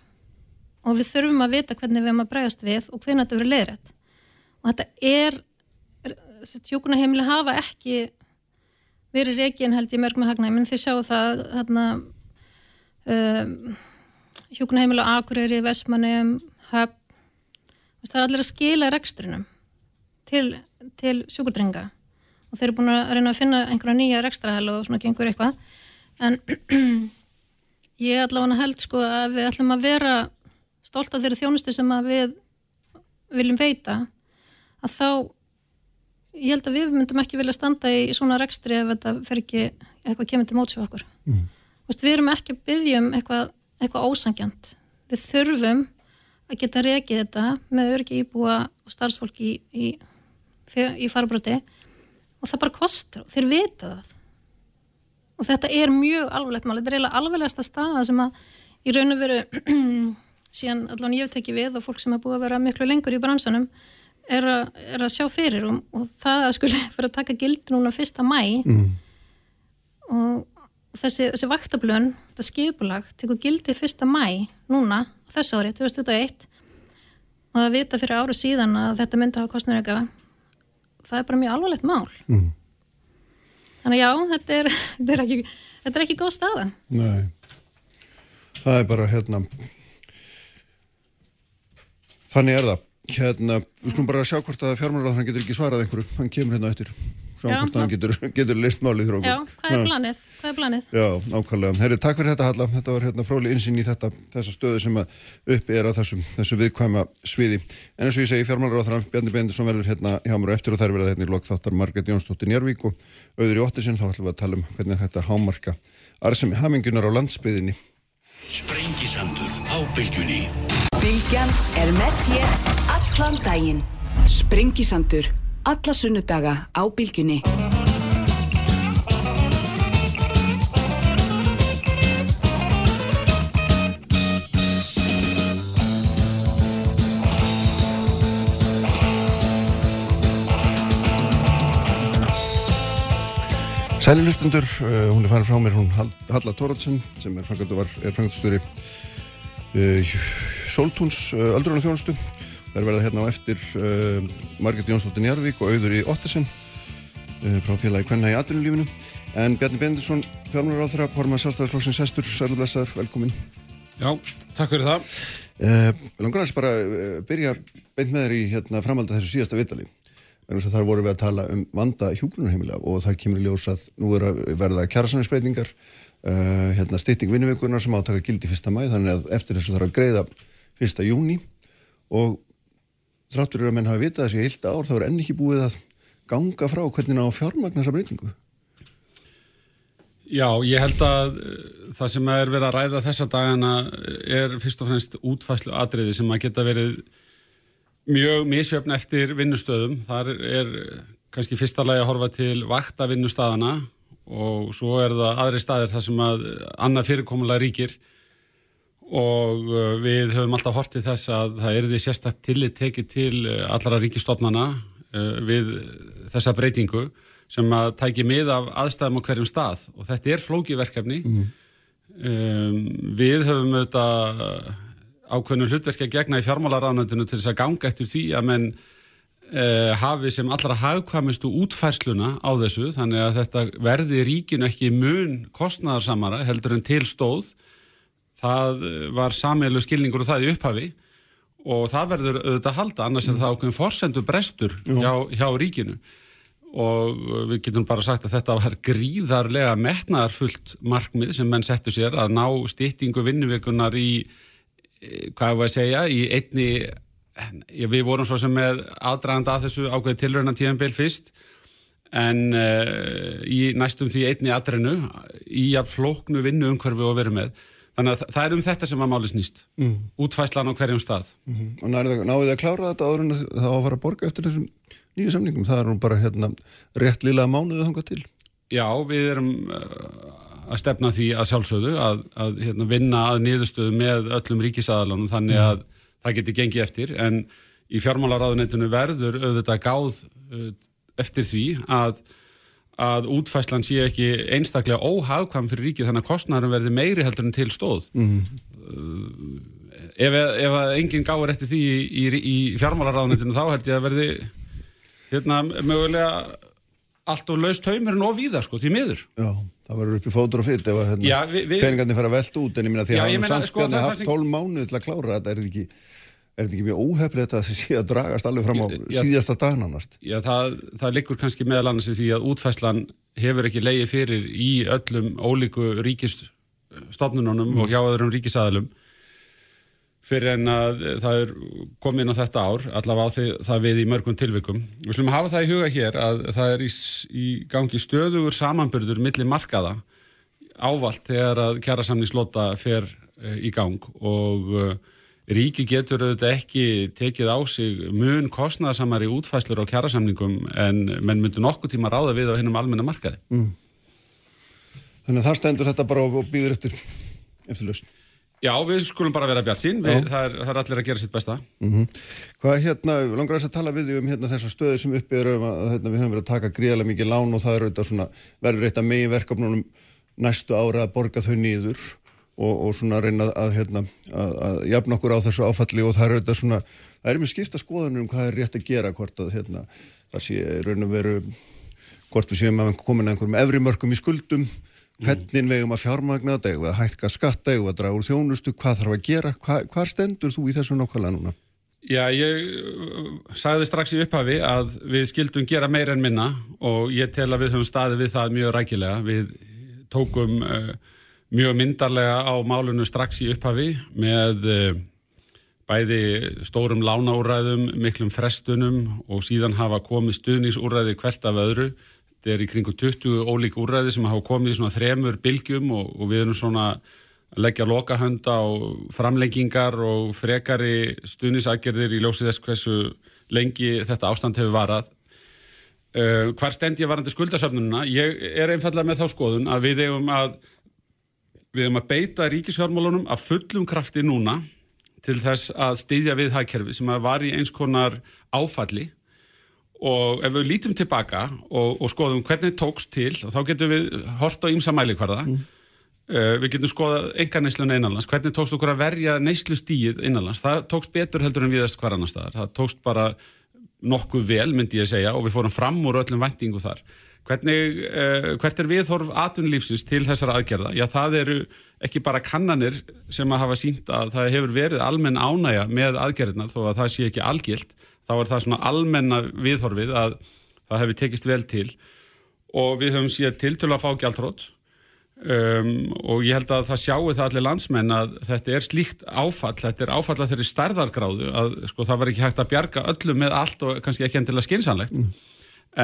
og við þurfum að vita hvernig við erum að bregast við og hvernig þetta verður leiðrætt. Og þetta er, tjókunarheimili hafa ekki verið reygin held ég mörg með menn þið sjáu það hérna um, hjókunarheimilu Akureyri, Vesmanum, Höfn. Það er allir að skila rekstrinum til, til sjúkurdrenga og þeir eru búin að reyna að finna einhverja nýja rekstrahæl og svona gengur eitthvað. En ég allavega held sko að við ætlum að vera stolt af þeirri þjónustu sem við viljum veita að þá ég held að við myndum ekki vilja standa í svona rekstri ef þetta fer ekki eitthvað kemur til móts við okkur. Mm. Veist, við erum ekki að byggja um eitthvað, eitthvað ósangjant við þurfum að geta rekið þetta með örgi íbúa og starfsfólki í, í, í farbröti og það bara kostar og þeir vita það og þetta er mjög mál, þetta er eiginlega alvarlegasta staða sem að í raun og veru síðan allan ég teki við og fólk sem er búið að vera miklu lengur í bransanum er, a, er að sjá fyrir og, og það að skulle fyrir að taka gild núna fyrsta mæ mm. og þessi, þessi vaktablun, þetta skipulag tekur gildi fyrsta mæ núna þessu ári, 2021 og að vita fyrir ára síðan að þetta myndi hafa kostnæðuröka það er bara mjög alvarlegt mál mm. Þannig já, þetta er, þetta er ekki þetta er ekki góð staða. Nei, það er bara hérna. Þannig er það hérna, við skulum bara sjá hvort að fjármálaráð hann getur ekki svarað einhverju, hann kemur hérna eftir. Sjá já, hvort hann getur, getur list málið þér okkur. Já, hvað er planið? Hvað er planið? Já, nákvæmlega, herri, takk fyrir þetta Halla. Þetta var hérna fróli insinn í þetta þessa stöðu sem uppi er á þessum, þessu viðkvæma sviði, en eins og ég segi fjármálaráð þar Bjarni Bendisson verður hérna hjá mér og eftir og þær verða hérna í lok þáttar. Margret Jónsdóttir Njárvík og auður í óttisinn þá ætlum við að tala um hvernig þetta hámarka arðsemi hamingunar á landsbyðinni Sprengisandur á bylgjunni Bylgjan er með þér allan daginn. Sprengisandur, alla sunnudaga á bylgjunni. Sælilustundur, uh, hún er farin frá mér, hún Halla Tóratsen sem er frangastöri uh, Soltúns uh, öldrunarþjónustu. Það er verið hérna á eftir uh, Margret Jónsdóttir Njarvík og auður í Ottesen uh, frá félagi Kvenna í atvinnulífinu. En Bjarni Bendisson, fjármjörður á þeirra, formar sástæðarslóksins Sestur, sælublesaður, velkomin. Já, takk fyrir það. Langar aðeins bara byrja beint með þér í hérna, framhald að þessu síðasta vitali. Þar vorum við að tala um vanda hjúgrunarheimilega og það kemur í ljós að nú er verða kjærasanninsbreytingar, uh, hérna, stytting vinnuveikunar sem átaka gildi fyrsta mæð, þannig að eftir þessu þarf að greiða fyrsta júni og þráttur eru að menn hafa vitað þessi heilt ár þá er enn ekki búið að ganga frá hvernig á fjármagnasa breytingu. Já, ég held að það sem er verið að ræða þessa dagana er fyrst og fremst útfæslu atriði sem að geta verið mjög misjöfn eftir vinnustöðum. Þar er kannski fyrsta lagi að horfa til vakta vinnustæðana og svo er það aðri staðir þar sem að annað fyrirkomulega ríkir. Og uh, við höfum alltaf hortið þess að það er því sérstakt tillit tekið til uh, allara ríkistofnana uh, við þessa breytingu sem að tæki mið af aðstæðum á hverjum stað. Og þetta er flókiverkefni mm. um, við höfum auðvitað ákveðnum hlutverki að gegna í fjármálaráðnöndinu til þess að ganga eftir því að menn eh, hafi sem allra hagkvæmustu útfærsluna á þessu þannig að þetta verði ríkinu ekki mun kostnæðarsamara heldur en til stóð. Það var sameilu skilningur og það í upphafi og það verður auðvitað halda annars er það ákveðin forsendu brestur hjá, hjá ríkinu. Og við getum bara sagt að þetta var gríðarlega metnaðarfullt markmið sem menn settu sér að ná stýttingu vinnuveikunar í hvað var að segja, í einni við vorum svo sem með aðdraganda að þessu ákveði tilröna tíðanbíl fyrst en uh, í næstum því einni aðrenu í að flóknu vinnu umhverfi og veru með þannig að það er um þetta sem að máli snýst mm. útfæslan á hverjum stað mm -hmm. Og náðu þið að klára þetta áður en það á að fara að borga eftir þessum nýju samningum, það er nú bara hérna, rétt lila mánuðið þangað til Já, við erum uh, að stefna því að sjálfsögðu að, að hérna, vinna að niðurstöðu með öllum ríkisaðalunum þannig að mm. Það geti gengið eftir en í fjármálaráðunetinu verður auðvitað gáð uh, eftir því að, að útfæslan sé ekki einstaklega óhagkvæm fyrir ríkið þannig að kostnæðarum verði meiri heldur en til stóð mm. uh, ef, ef enginn gáður eftir því í, í, í fjármálaráðunetinu þá held ég að verði hérna mögulega allt og laust haumurinn og víða sko, því miður. Já, það verður upp í fótur og fyrrt ef hérna, peningarnir fara veld út en ég minna því að hann samt sko, haft 12 mánuð til að klára þetta, er þetta ekki, þetta ekki mjög óheflið að það sé að dragast alveg fram á já, síðasta dagnanast? Já, það, það liggur kannski meðal annars í því að útfæslan hefur ekki leiði fyrir í öllum ólíku ríkistofnununum mm. og hjá öðrum ríkisaðalum fyrir en að það er komin á þetta ár, allavega á því, það við í mörgum tilvikum. Við slumum hafa það í huga hér að það er í, í gangi stöðugur samanbyrður millir markaða ávalt þegar að kjærasamningslota fer e, í gang og e, ríki getur auðvitað ekki tekið á sig mun kostnæðasamari útfæslur á kjærasamningum en menn myndur nokkuð tíma ráða við á hennum almenna markaði. Mm. Þannig að það stendur þetta bara og býður eftir, eftir lausn. Já, við skulum bara vera bjart sín, það er, það er allir að gera sitt besta. Mm -hmm. Hvað hérna, langar þess að tala við um hérna, þessar stöði sem uppi er um að hérna, við höfum verið að taka gríðarlega mikið lán og það er auðvitað svona, verður eitt af megin verkefnunum næstu ára að borga þau nýður og, og svona reyna að, hérna, að, að jafna okkur á þessu áfalli og það er auðvitað svona, það er mjög skipta skoðunum um hvað er rétt að gera hvort að hérna, það sé raun og veru hvort við séum að komin að einhverjum efri mörgum í skuldum hvernig vegum að fjármagna þetta, eða hækka skatta eða draga úr þjónustu, hvað þarf að gera Hva, hvað stendur þú í þessu nokkala núna? Já, ég uh, sagði strax í upphafi að við skildum gera meira en minna og ég tel að við höfum staðið við það mjög rækilega. Við tókum uh, mjög myndarlega á málunum strax í upphafi með uh, bæði stórum lánaúræðum, miklum frestunum og síðan hafa komið stuðnísúræði hvert af öðru. Þetta er í kringu 20 ólík úræði sem hafa komið í svona þremur bylgjum og, og við erum svona leggja lokahönd á framlengingar og frekari stuðnisagerðir í ljósið þess hversu lengi þetta ástand hefur varað. Uh, hvar stend ég varandi skuldasöfnununa? Ég er einfallega með þá skoðun að við hefum að, við hefum að beita ríkisfjármálunum að fullum krafti núna til þess að styðja við hagkerfi sem að var í eins konar áfalli og ef við lítum tilbaka og, og skoðum hvernig tókst til og þá getum við hort á ímsa mælikvarða. Mm. Uh, við getum skoðað enga neysluna innanlands. Hvernig tókst okkur að verja neyslu stíð innanlands, það tókst betur heldur en viðast hver annar staðar, það tókst bara nokkuð vel myndi ég segja og við fórum fram úr öllum vendingu þar. Hvernig, uh, hvert er viðhorf atvinnulífsins til þessara aðgerða, já það eru ekki bara kannanir sem að hafa sínt að það hefur verið almenn ánæja með aðgerðinar þó að það sé ekki algilt þá er það svona almenna viðhorfið að það hefur tekist vel til og við höfum séð til til að fá gjaldrótt Um, og ég held að það sjáu það allir landsmenn að þetta er slíkt áfall þetta er áfall að þeirri stærðargráðu að sko það var ekki hægt að bjarga öllu með allt og kannski ekki endilega skynsanlegt mm.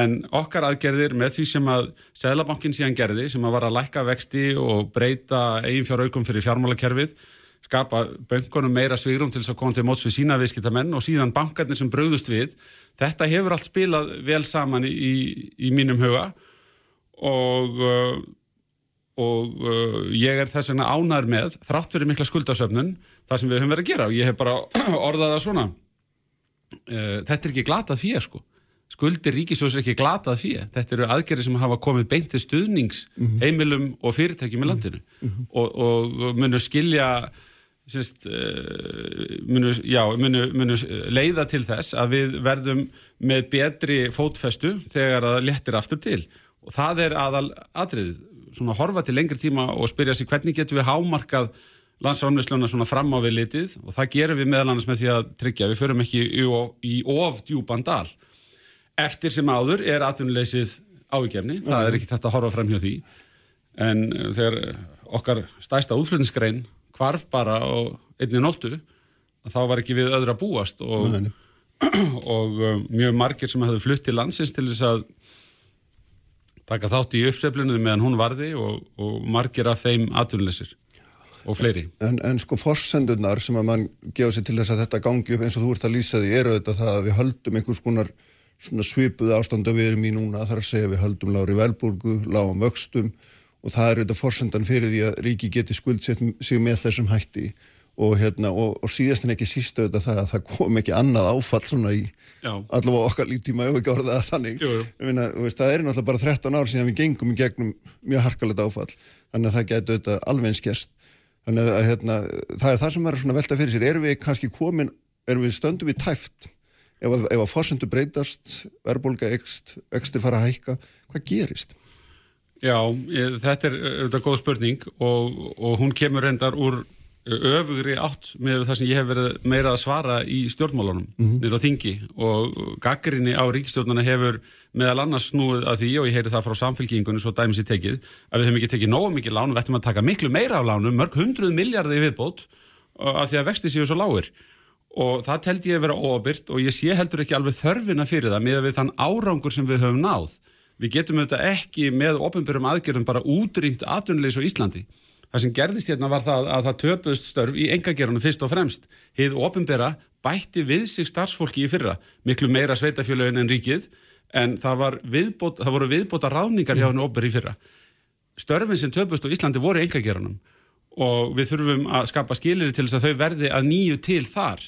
en okkar aðgerðir með því sem að Sæðlabankin síðan gerði sem að var að lækka vexti og breyta eigin fjáraukum fyrir fjármálakerfið skapa böngunum meira svigrum til þess að koma til móts við sína viðskiptamenn og síðan bankarnir sem bröðust við. Þetta hefur allt spilað vel saman í, í mínum huga og uh, og uh, ég er þess vegna ánar með þrátt fyrir mikla skuldasöfnun það sem við höfum verið að gera. Og ég hef bara orðað það svona. Uh, þetta er ekki glatað fyrir sko. Skuldir ríkisjóðs er ekki glatað fyrir þetta eru aðgerri sem hafa komið beint til stuðnings -hmm. heimilum og fyrirtækjum í landinu. Mm -hmm. og, og munur skilja Sist, uh, munu, já, munu, munu leiða til þess að við verðum með betri fótfestu þegar það lettir aftur til. Og það er aðal atriðið svona horfa til lengri tíma og spyrja sig hvernig getum við hámarkað landsframleysluna svona fram á við litið? Og það gerum við meðal annars með því að tryggja við förum ekki í, í of djúban dal. Eftir sem áður er atvinnuleysið ávíkjefni, það er ekki þetta að horfa fram hjá því. En uh, þegar okkar stæsta útflutningsgrein kvarf bara og einni nóttu þá var ekki við öðru að búast og, og um, mjög margir sem hafðu flutt til landsins til þess að taka þátt í uppseflunum meðan hún varði og, og margir af þeim atvinnleysir og fleiri. En, en sko forsendunar sem að mann gefa sér til þess að þetta gangi upp eins og þú ert að lýsa því eru þetta það að við höldum einhvers konar svipuð ástand að við erum í núna þar að segja við höldum lári velburgu, lágum vöxtum og það eru þetta forsendan fyrir því að ríki geti skuldsett sig með þessum hætti og, hérna, og, og síðast en ekki sístu þetta það að það kom ekki annað áfall svona í Já. allavega okkar líftíma ef ekki orðað þannig jú, jú. Finna, veist, það er náttúrulega bara 13 ár síðan við gengum í gegnum mjög harkalegt áfall þannig að það getur þetta alveg skjast þannig að hérna, það er það sem verður svona velta fyrir sér erum við kannski komin, erum við stöndum við tæft ef að, að fórsendu breytast verðbólga ekst, ekstir fara að hækka, hvað gerist? Já, ég, þetta er auðvitað góð spurning og, og hún kemur endar úr öfugri átt með það sem ég hef verið meira að svara í stjórnmálunum mm -hmm. nýra á þingi. Og gaggrinni á ríkistjórnuna hefur meðal annars snúið að því og ég heyri það frá samfélkingunni svo dæmis í tekið að við höfum ekki tekið nógu mikið lán við ættum að taka miklu meira af lánum, mörg hundruð miljardi viðbót af því að vexti séu svo lágur og það telt ég að vera óabyrt og ég sé heldur ekki alveg þörfina fyrir það með við þann árangur sem við höfum náð við getum auðvitað ekki með ofinbjörnum aðgerðum bara útrýmt atvinnulegs á Íslandi Það sem gerðist hérna var það að það töpuðst störf í engagerunum fyrst og fremst. Hið ofinbera bætti við sig starfsfólki í fyrra, miklu meira sveitafjölögin en ríkið, en það, viðbót, það voru viðbóta ráningar hjá henni ofber í fyrra. Störfin sem töpuðst á Íslandi voru engagerunum og við þurfum að skapa skilir til þess að þau verði að nýju til þar.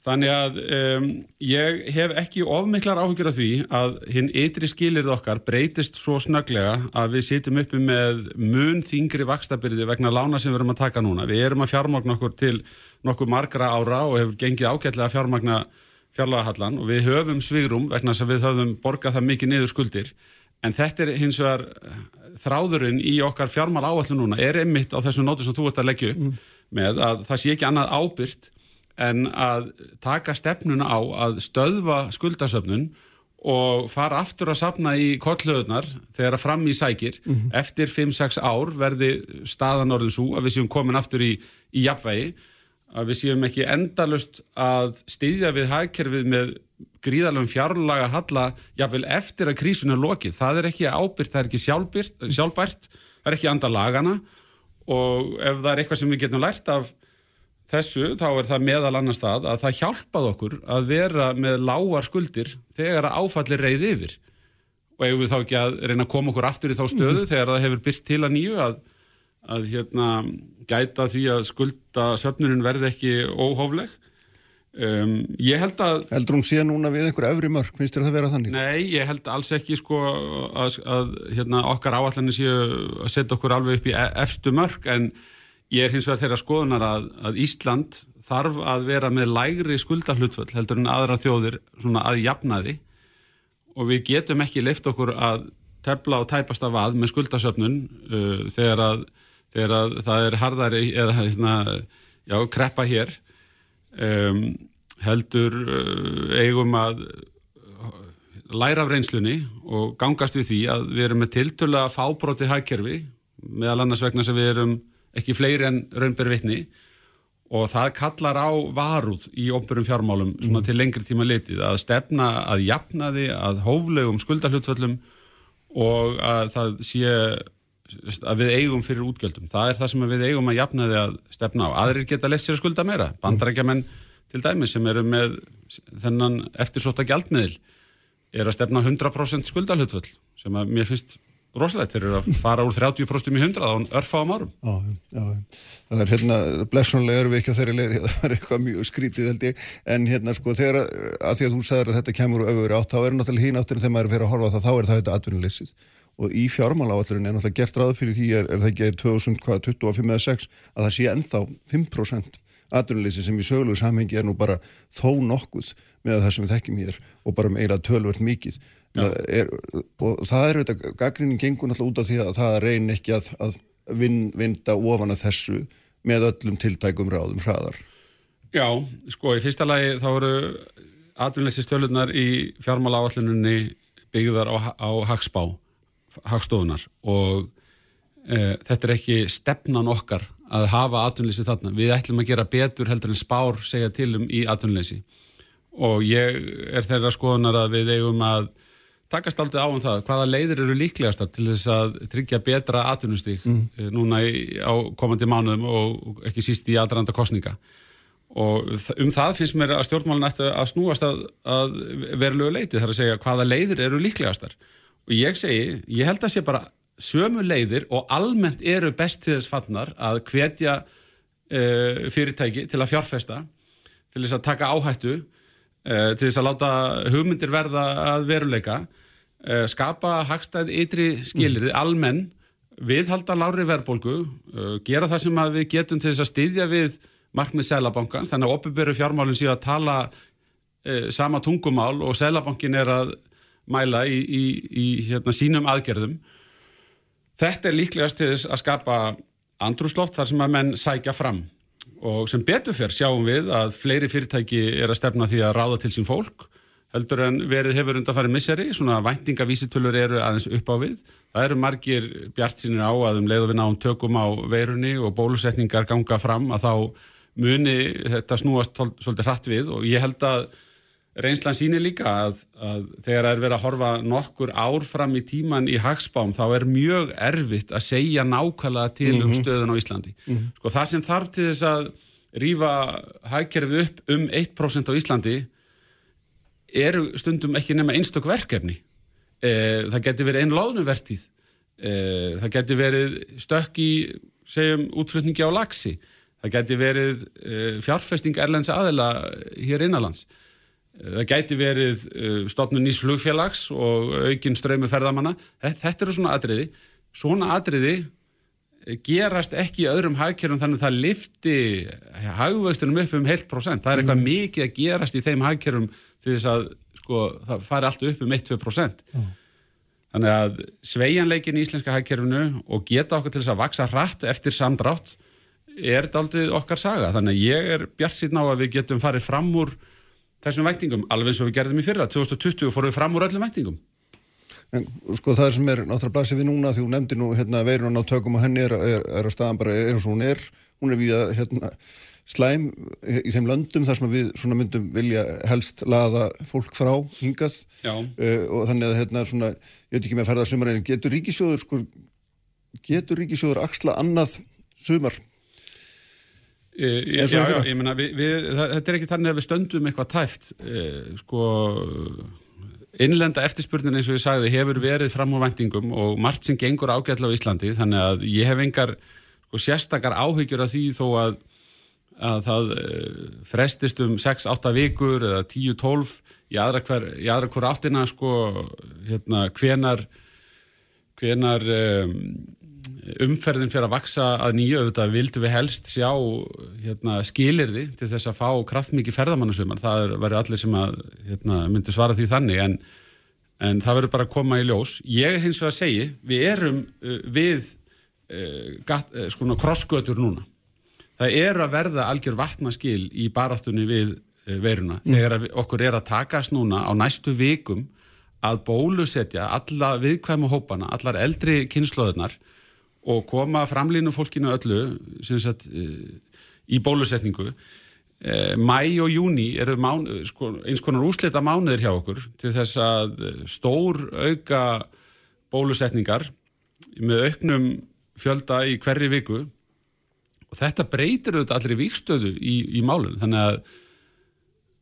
Þannig að um, ég hef ekki ofmiklar áhengir af því að hinn ytri skilirð okkar breytist svo snöglega að við sitjum uppi með mun þingri vakstabyrði vegna lána sem við erum að taka núna. Við erum að fjármagna okkur til nokkuð margra ára og hefur gengið ágætlega að fjármagna fjárlagahallan og við höfum svigrum vegna þess að við höfum borgað það mikið niður skuldir en þetta er hins vegar eh, þráðurinn í okkar fjármál áallu núna er einmitt á þessu nótu sem þú ert að leggja upp mm. með að það sé ekki annað ábyrgt en að taka stefnuna á að stöðva skuldasöfnun og fara aftur að sapna í kollöðunar þegar að fram í sækir mm -hmm. eftir 5-6 ár verði staðan orðin svo að við séum komin aftur í, í jafnvægi að við séum ekki endalust að styðja við hagkerfið með gríðalöfum fjárlaga halla jáfnvel eftir að krísun er lokið það er ekki ábyrgt, það er ekki sjálfbært, sjálfbært það er ekki andar lagana og ef það er eitthvað sem við getum lært af þessu þá er það meðal annar stað að það hjálpað okkur að vera með lágar skuldir þegar að áfalli reyði yfir og ef við þá ekki að reyna að koma okkur aftur í þá stöðu mm. þegar það hefur byrt til að nýju að, að hérna, gæta því að skulda söfnurinn verði ekki óhófleg um, ég held að Heldur hún sé núna við einhver öfri mörg, finnst þér að það vera þannig? Nei, ég held alls ekki sko að, að hérna, okkar áallanir séu að setja okkur alveg upp í e-, efstu mörg en Ég er hins vegar þeirra skoðunar að, að Ísland þarf að vera með lægri skuldahlutvöld heldur en aðra þjóðir að jafnaði. Og við getum ekki leift okkur að tefla og tæpast af að með skuldasöfnun uh, þegar, að, þegar að það er hardari eða hérna, já, kreppa hér. Um, heldur uh, eigum að læra af reynslunni og gangast við því að við erum með tiltöla fábróti hagkerfi meðal annars vegna sem við erum ekki fleiri en raunberi vitni og það kallar á varúð í ofnbjörnum fjármálum svona mm. til lengri tíma litið að stefna að jafna því að hóflegum skuldahlutföllum og að það sé að við eigum fyrir útgjöldum. Það er það sem við eigum að jafna því að stefna á. Aðrir geta sér að skulda meira. Bandarækjaman til dæmi sem eru með þennan eftirsóta gjaldmiðil er að stefna 100% skuldahlutföll sem að mér finnst rosalegt, þeir eru að fara úr 30% í 100 á örfáum árum. Já, já, það er hérna, blessunlega erum við ekki á þeirri leið, það er eitthvað mjög skrítið held ég, en hérna sko þegar að því að þú sagður að þetta kemur og öfur átt þá er náttúrulega hín átturinn þegar maður er fyrir að horfa það þá er það þetta atvinnuleysið. Og í fjármáláallurinn er náttúrulega gert ráð fyrir því er, er það ekki 2025 eða 6 að það sé ennþá 5% atvinnuleysi sem í söglu samhengi er nú bara þó nokkuð með það sem við þekkjum hér og bara meira tölvört mikið. Er, og það er þetta gaggrinnin gengur náttúrulega út af því að það reyn ekki að, að vin, vinda ofan að þessu með öllum tiltækum ráðum hraðar. Já, sko í fyrsta lagi þá eru atvinnleysi stölunar í fjármála áallinunni byggðar á, á hagspá hagstofunar og e, þetta er ekki stefnan okkar að hafa atvinnleysi þarna. Við ætlum að gera betur heldur en spár segja til um í atvinnleysi og ég er þeirra skoðunar að við eigum að takast aldrei á um það, hvaða leiðir eru líklegastar til þess að tryggja betra atvinnustík mm. Eh, núna í, á komandi mánuðum og ekki síst í aðranda kostninga og um það finnst mér að stjórnmálun ætti að snúast að, að verulegu leiti þar að segja hvaða leiðir eru líklegastar. Og ég segi, ég held að sé bara sömu leiðir og almennt eru best til þess fannar að hvetja uh, fyrirtæki til að fjárfesta til þess að taka áhættu uh, til þess að láta hugmyndir verða að veruleika uh, skapa hagstæð ytri skilirði, mm. almenn viðhalda lári verðbólgu gera það sem við getum til þess að styðja við markmið Sælabankans, þannig að opiböru fjármálinn síðan að tala sama tungumál og Sælabankin er að mæla í, í, í hérna, sínum aðgerðum þetta er líklegast til þess að skapa andrúsloft þar sem að menn sækja fram. Og sem betur fyrr sjáum við að fleiri fyrirtæki er að stefna því að ráða til sín fólk heldur en verið hefur undan farið misseri, svona væntingavísitölur eru aðeins upp á við. Það eru margir bjart sínir á að um leið og við náum tökum á veirunni og bólusetningar ganga fram að þá muni þetta snúast svolítið hratt við. Og ég held að reynslan sínir líka að, að þegar það er verið að horfa nokkur ár fram í tíman í hagspám þá er mjög erfitt að segja nákvæmlega til mm -hmm. um mhm. stöðun á Íslandi. Mm -hmm. Sko það sem þarf til þess að rýfa hagkerfið upp um 1% á Íslandi eru stundum ekki nema einstök verkefni. E, það getur verið einn láðnuvertíð, e, það getur verið stökk í, segjum, útflutningi á lagsi, það getur verið e, fjárfesting erlends aðela hér innanlands, það getur verið stofnun nýs flugfélags og aukinn ströymu ferðamanna. Þetta eru svona atriði. Svona atriði gerast ekki í öðrum hagkerfum þannig að það lifti hagvöxtunum upp um heilt prosent. Það er eitthvað mm. mikið að gerast í þeim hagkerfum til þess að sko, það fari alltaf upp um 1-2%. Mm. Þannig að sveianleikin í íslenska hagkerfunu og geta okkur til þess að vaksa hratt eftir samdrátt er þetta aldrei okkar saga. Þannig að ég er bjart síðan á að við getum farið fram úr þessum væntingum, alveg eins og við gerðum í fyrra. 2020 fórum við fram úr öllum væntingum. En sko það sem er náttúrulega blasið við núna því hún nefndi nú hérna veirun á tökum og henni er, er, er að staðan bara er eins og hún er hún er við að hérna slæm í þeim löndum þar sem við svona myndum vilja helst laða fólk frá hingað uh, og þannig að hérna svona, ég veit ekki með að ferða sumar en getur ríkisjóður sko getur ríkisjóður axla annað sumar Já, já, ég menna þetta er ekki þannig að við stöndum eitthvað tæft e, sko innlenda eftirspurnin eins og ég sagði hefur verið fram á vendingum og margt sem gengur ágætla á Íslandi þannig að ég hef engar sko, sérstakar áhyggjur af því þó að, að það uh, frestist um 6-8 vikur eða 10-12 í aðra hver, í aðra hver áttina sko hérna hvenar hvenar um, umferðin fyrir að vaksa að nýju auðvitað vildu við helst sjá hérna, skilirði til þess að fá kraftmikið ferðamannasumar, það verður allir sem að hérna, myndi svara því þannig en, en það verður bara að koma í ljós. Ég hins vegar segi, við erum uh, við uh, uh, sko krossgötur núna. Það er að verða algjör vatnaskil í baráttunni við veruna, mm. þegar okkur er að takast núna á næstu vikum að bólusetja alla viðkvæmu hópana, allar eldri kynnslóðunar og koma framlýnum fólkinu öllu sagt, eh, í bólusetningu. Eh, mæ og júni eru mán, sko, eins konar úslita mánuðir hjá okkur til þess að eh, stór auka bólusetningar með auknum fjölda í hverri viku. Og þetta breytir auðvitað allir í vikstöðu í, í málun þannig að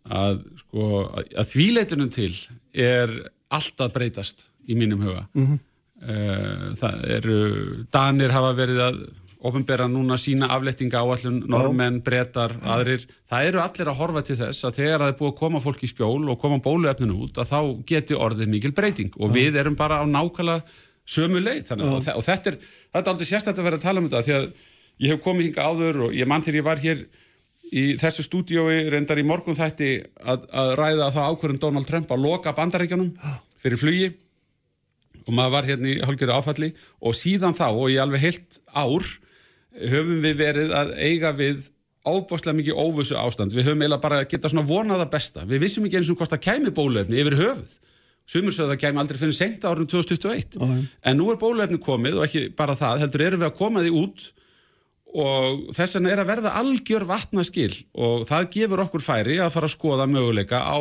að, sko, að þvíleitunum til er alltaf breytast í mínum huga. Mm -hmm. Eh, það eru, Danir hafa verið að ofinbera núna sína aflettinga áallun, normenn, brettar, aðrir. Það eru allir að horfa til þess að þegar það er búið að koma fólk í skjól og koma bóluefninu út að þá geti orðið mikil breyting. Og við erum bara á nákvæmlega sömu leið. Þannig, og, og þetta er, er aldrei sérstaklega að vera að tala um þetta því að ég hef komið hinga áður og ég mann þegar ég var hér í þessu stúdiói reyndar í morgun þætti að, að ræða það ákverðum Donald Trump að loka bandaríkjanum fyrir flugi og maður var hérna í hálfgerðu áfalli og síðan þá og í alveg heilt ár höfum við verið að eiga við ábáslega mikið óvössu ástand við höfum eiginlega bara getað svona vonaða besta. Við vissum ekki eins og hvort það kæmi bólefni yfir höfuð. Sumursögða það kæmi aldrei fyrir sent árið 2021 uh -huh. en nú er bólefni komið og ekki bara það heldur erum við að koma því út og þess vegna er að verða algjör vatnaskil og það gefur okkur færi að fara að skoða möguleika á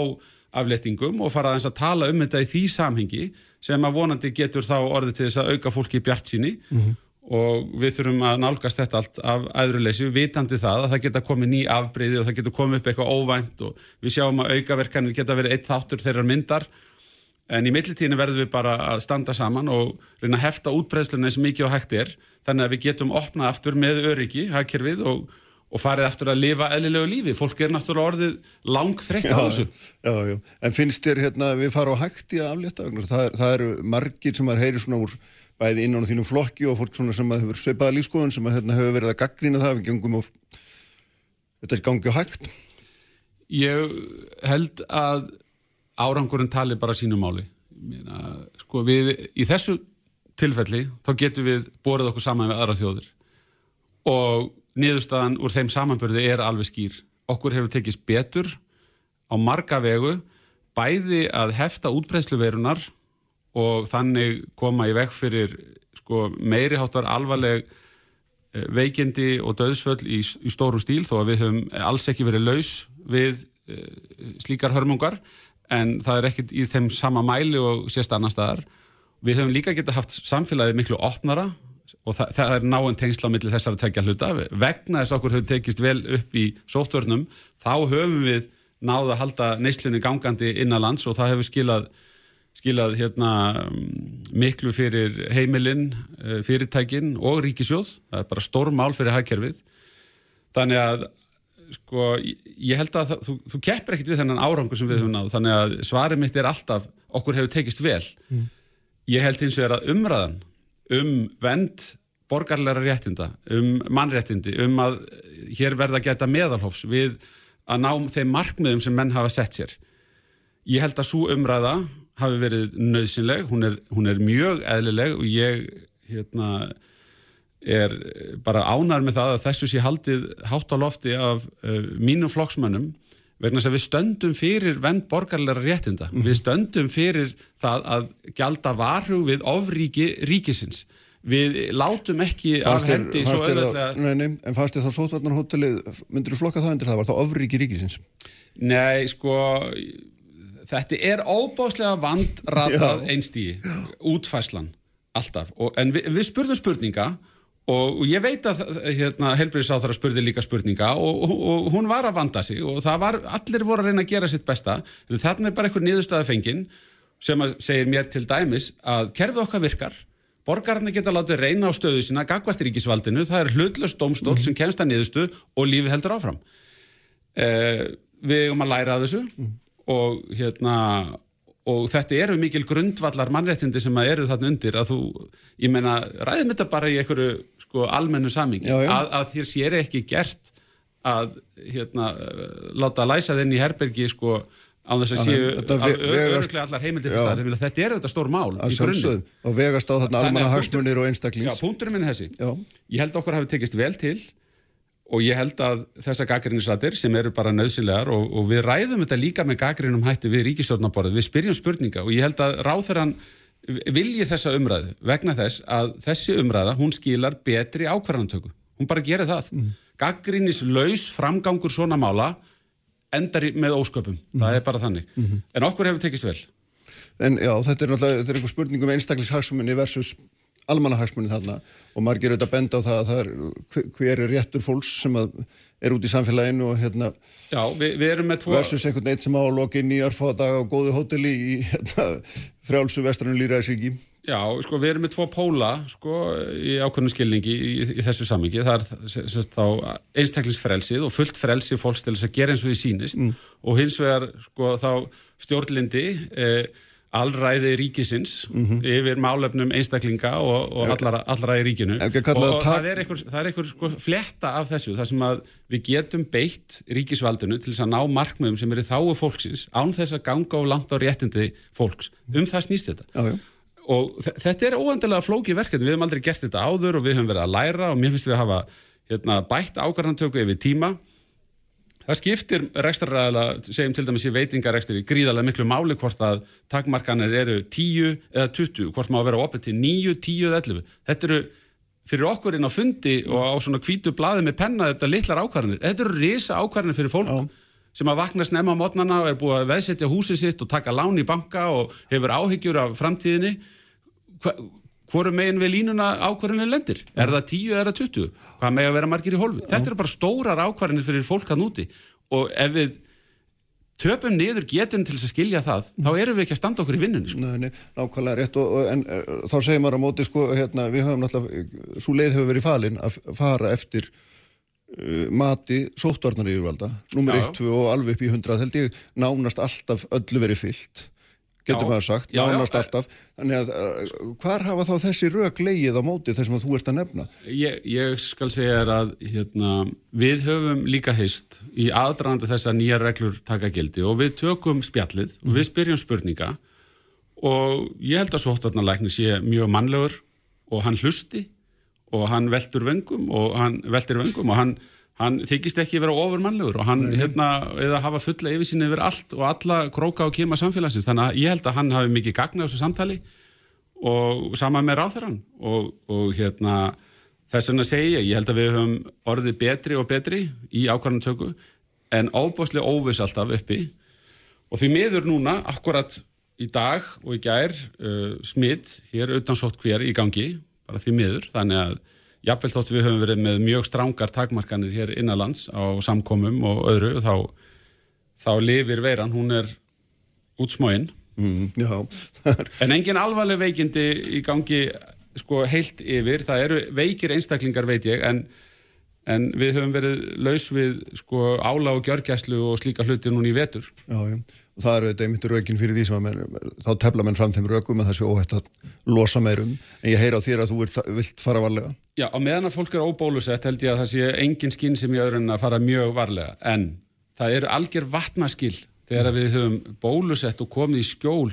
aflettingum og fara að tala um þetta í því samhengi sem að vonandi getur þá orðið til þess að auka fólki í bjart síni mm -hmm. og við þurfum að nálgast þetta allt af æðruleysi, vitandi það að það geta komið ný afbreyði og það geta komið upp eitthvað óvænt og við sjáum að aukaverkanir geta verið eitt þáttur þeirrar myndar en í millitíðinu verðum við bara að standa saman og reyna að hefta útbreyðsluna eins mikið og hægt er þannig að við getum opnað aftur með öryggi, hagkerfið og og farið eftir að lifa eðlilegu lífi. Fólk er náttúrulega orðið langþreytt á þessu. já, já. En finnst þér hérna við fara á hægt í að aflétta það, það eru margir sem að heyri svona úr bæði innan á þínum flokki og fólk sem að hefur sveipaða lífskoðun sem að hérna, hefur verið að gaggrýna það og þetta er gangið hægt. Ég held að árangurinn tali bara sínum máli. Meina, sko við í þessu tilfelli þá getum við borðið okkur saman með aðra þjóðir. Og niðurstaðan úr þeim samanbörði er alveg skýr. Okkur hefur tekist betur á marga vegu bæði að hefta útbreyðsluverunar og þannig koma í veg fyrir sko, meiri háttar alvarleg eh, veikindi og döðsföll í, í stórum stíl þó að við höfum alls ekki verið laus við e, slíkar hörmungar en það er ekkit í þeim sama mæli og sérst annar staðar. Við höfum líka geta haft samfélagið miklu opnara og það, það er náinn tengsla á milli þessara tvekja hluta. Vegna þess að okkur hefur tekist vel upp í sóttvörnum þá höfum við náða að halda neyslunni gangandi innanlands og það hefur skilað, skilað hérna, miklu fyrir heimilinn, eh, fyrirtækin og ríkisjóð, það er bara storm mál fyrir hagkerfið. Þannig að sko, ég held að það, þú, þú keppir ekkit við þennan árangur sem við höfum náð. Þannig að svarið mitt er alltaf okkur hefur tekist vel. Mm. ég held hins vegar að umræðan um vend borgarleira réttinda, um mannréttindi, um að hér verða að geta meðalhófs við að ná þeim markmiðum sem menn hafa sett sér. Ég held að svo umræða hafi verið nöðsynleg, hún er, hún er mjög eðlileg og ég hérna, er bara ánar með það að þessu sé haldið hátt á lofti af uh, mínum flokksmönnum vegna þess að við stöndum fyrir vend borgarleira réttinda. Mm. Við stöndum fyrir það að gjalda varhug við ofríki ríkisins við látum ekki af hendi svo auðvitað Nei, nei, en fannst þið þá sótvarnarhóttelið myndir þú flokka það undir það, var það ofriki ríkisins? Nei, sko þetta er óbáslega vandratað einstígi, útfæslan alltaf, og, en við, við spurðum spurninga og, og ég veit að hérna, helbriðsáþara spurði líka spurninga og, og hún var að vanda sig og það var, allir voru að reyna að gera sitt besta, þannig er bara einhver niðurstaða fengin sem segir mér til dæmis að kerfið okkar virkar Borgararnir geta látið reyna á stöðu sína gagvart ríkisvaldinu, það er hlutlöst domstól mm -hmm. sem kemst að niðurstu og lífi heldur áfram. Eh, við erum að læra af þessu mm. og, hérna, og þetta eru mikil grundvallar mannréttindi sem eru þarna undir að þú, ég meina, ræðum þetta bara í einhverju sko, almennu samingi, að, að þér sér ekki gert að hérna, láta læsa þenni í herbergi sko á þess að séu öruglega allar heimildir til það, þetta er auðvitað stór mál í grunnum. Og vegast á þarna almanna hagsmunir og einstaklings. Já, punkturinn minn er þessi. Já. Ég held okkur hafi tekist vel til og ég held að þessa gaggrinnisrættir sem eru bara nöðsynlegar og, og við ræðum þetta líka með gaggrinnum hætti við ríkistjórnaborðið, við spyrjum spurninga og ég held að ráþæran vilji þessa umræðu vegna þess að þessi umræða, hún skilar betri ákvarðantöku. Hún bara gerir það. Mm. Gaggrinnislaus framgangur svona mála endar með ósköpum, mm það er bara þannig mm -hmm. en okkur hefur tekist vel En já, þetta er náttúrulega, þetta er einhver spurning um einstaklishagsmunni versus almannahagsmunni þarna og margir auðvitað benda á það að það er hver er réttur fólks sem er út í samfélaginu og hérna já, við, við erum með tvo versus einhvern veit sem á að í örfáðadag á góðu hóteli í hérna, frjálsu vestranu Lýraðsíki Já, sko við erum með tvo póla sko í ákveðnum skilningi í, í, í þessu samingi, það er semst þá einstaklingsfrelsið og fullt frelsið fólks til þess að gera eins og því sínist mm. og hins vegar sko þá stjórnlindi eh, allræði ríkisins mm -hmm. yfir málefnum einstaklinga og, og allra, í ríkinu. og það er einhver, það er einhver sko, fletta af þessu þar sem að við getum beitt ríkisvaldinu til þess að ná markmiðum sem eru þáu fólksins án þess að ganga og langt á réttindi fólks. Um það snýst þetta. Já, já. Og þetta er óendilega flóki verkefni, við hefum aldrei gert þetta áður og við hefum verið að læra og mér finnst við að hafa hérna, bætt ákvarðantöku yfir tíma það skiptir rekstraræðala, segjum til dæmis í veitingarekstri gríðarlega miklu máli hvort að takmarkanir eru 10 eða 20 hvort má vera opið til 9, 10 eða 11 þetta eru fyrir okkur inn á fundi og á svona kvítu blaði með penna þetta litlar ákvarðanir, þetta eru risa ákvarðanir fyrir fólk Já. sem að vakna snemma á mótnana og er búið að veðsetja húsið sitt og taka lán í banka og hefur áhyggjur af framtíðinni hvoru megin við línuna ákvarðinni lendir? Er það 10 eða 20 hvað með að vera margir í hólfi? Ja. þetta eru bara stórar ákvarðinir fyrir fólk að núti og ef við töpum niður getum til þess að skilja það þá erum við ekki að standa okkur í vinnunni sko. Nei, nákvæmlega rétt. Og, og en, uh, þá segir maður á móti sko hérna, við höfum náttúrulega svo leið hefur verið falin að fara eftir uh, mati sóttvarnar yfirvalda nummer 1, 2 og alveg upp í 100 held ég nánast alltaf öllu verið fyllt getur maður sagt, já, nánast já, alltaf. Þannig að uh, hvar hafa þá þessi rauk leið á móti þessum að þú ert að nefna? Ég, ég skal segja að hérna, við höfum líka heist í aðdraðandi þess að nýja reglur taka gildi og við tökum spjallið og við spyrjum spurninga. Og ég held að sóttvarnalækni sé mjög mannlegur og hann hlusti og hann veldur vengum og hann veldir vengum og hann hann þykist ekki vera ofurmannlegur og hann Nei. hérna, eða hafa fulla yfirsýn yfir allt og alla króka og kema samfélagsins. Þannig að ég held að hann hafi mikið gagna á þessu samtali og sama með ráþarann og, og hérna þess vegna segja, ég held að við höfum orðið betri og betri í ákvarðantöku en ábúslega óvis alltaf uppi. Og því miður núna, akkurat í dag og í gær uh, smitt hér utan sótt hver í gangi, bara því miður, þannig að Jafnveld þótt við höfum verið með mjög strángar takmarkanir hér innanlands á samkomum og öðru þá, þá lifir veiran, hún er útsmóinn mm, en engin alvarleg veikindi í gangi sko heilt yfir, það eru veikir einstaklingar veit ég en, en við höfum verið laus við sko ála og gjörgæslu og slíka hluti núna í vetur. Já, já, og það eru þetta einmitt rökin fyrir því sem að menn, þá tefla menn fram þeim rökum að það sé óhætt að losa meirum, en ég heyra á þér að þú vilt, vilt fara varlega. Já, á meðan að fólk er óbólusett held ég að það sé engin skinn sem ég öðrun að fara mjög varlega, en það eru algjör vatnaskil þegar við höfum bólusett og komið í skjól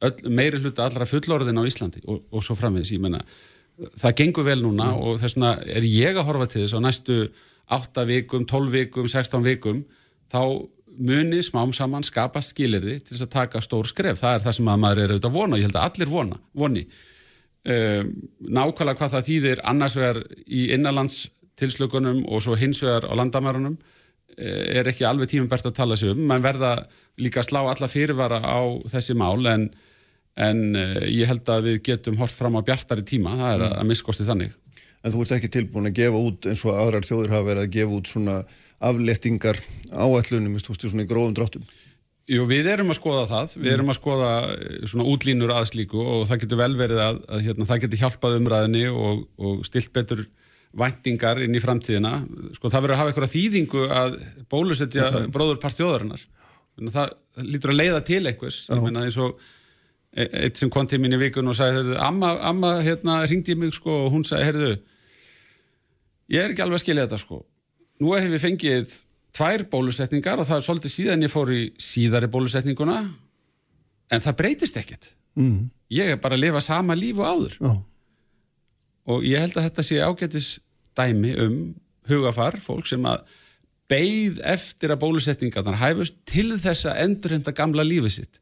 öll, meiri hluta allra fullorðin á Íslandi og, og svo framvegis, ég menna það gengur vel núna mm. og þess vegna er ég að horfa til þess á næstu 8 vikum, 12 vikum, 16 vikum þá muni smám saman skapa skilirði til þess að taka stór skref, það er það sem að maður er auðvitað vona og ég held að allir vona, voni um, nákvæmlega hvað það þýðir annars vegar í innanlands tilslökunum og svo hins vegar á landamærunum eh, er ekki alveg tímum bært að tala sig um, mann verða líka að slá alla fyrirvara á þessi mál en en uh, ég held að við getum hort fram á bjartari tíma, það er mm. að miskosti þannig. En þú ert ekki tilbúin að gefa út eins og aðrar þjóður hafa verið að gefa út svona aflettingar áallunum þú veist, svona í gróðum dráttum? Jú, við erum að skoða það, við mm. erum að skoða eh, svona útlínur aðslíku og það getur vel verið að, að hérna, það getur hjálpað umræðinni og, og stilt betur væntingar inn í framtíðina. Sko það verður að hafa eitthvað þýðingu að bólusetja bróðurpart þjóðarinnar. Það lítur að leiða til einhvers, ég meina eins og E, eitt sem kom til mín í vikun og sagði, heyrðu, amma, amma hérna ringdi mig sko og hún sagði, heyrðu ég er ekki alveg að skilja þetta sko nú hef ég fengið tvær bólusetningar og það er svolítið síðan ég fór í síðari bólusetninguna en það breytist ekkert mm. ég er bara að lifa sama líf og áður oh. og ég held að þetta sé ágætis dæmi um hugafar, fólk sem að beigð eftir að bólusetningarnar hæfust til þess að endurhemta gamla lífið sitt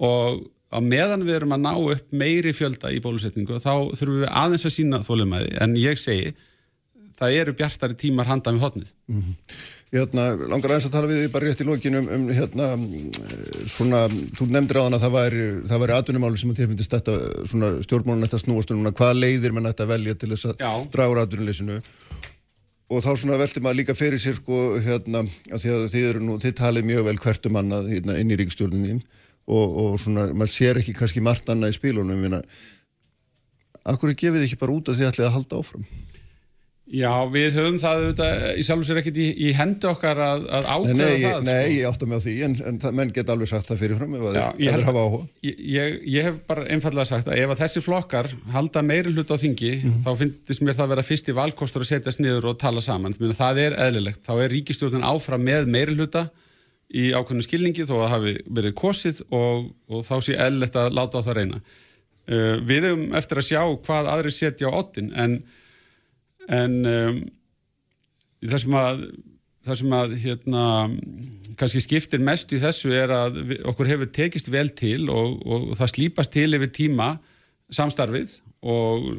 og á meðan við erum að ná upp meiri fjölda í bólusetningu þá þurfum við aðeins að sína þólumæði en ég segi það eru bjartari tímar handa með hodnið mm -hmm. Hérna, langar aðeins að tala við bara rétt í lókinu um, um hérna, svona, þú nefndir á þann að það væri, það væri atvinnumáli sem þér finnst þetta, svona stjórnmálun þetta snúast um hvað leiðir mann þetta velja til þess að draga úr atvinnuleysinu og þá svona veldi maður líka fyrir sér sko, hérna, að því að þið eru nú, þið talið mjög vel hvertum annað hérna, inn í ríkstjórninni og, og svona, maður sér ekki kannski margt annað í spílunum en akkur er gefið ekki bara út að þið ætlið að halda áfram Já, við höfum það auðvitað, í sjálf og sér ekkert í, í hendi okkar að, að ákveða nei, það. Nei, sko. ég átta mig á því, en, en menn geta alveg sagt það fyrirfram ef þeir hafa áhuga. Ég, ég, ég hef bara einfallega sagt að ef að þessi flokkar halda meiri hlut á þingi, mm -hmm. þá finnst mér það að vera fyrst í valkostur að setjast niður og tala saman. Það er eðlilegt. Þá er ríkistjórnun áfram með meiri hluta í ákveðinu skilningi þó að hafi verið kosið og, og þá sé eðlert að láta á það reyna. Uh, við hefum eftir að sjá hvað aðri setja á ottin en, en um, það sem að, það sem að hérna, kannski skiptir mest í þessu er að við, okkur hefur tekist vel til og, og, og það slípast til yfir tíma samstarfið og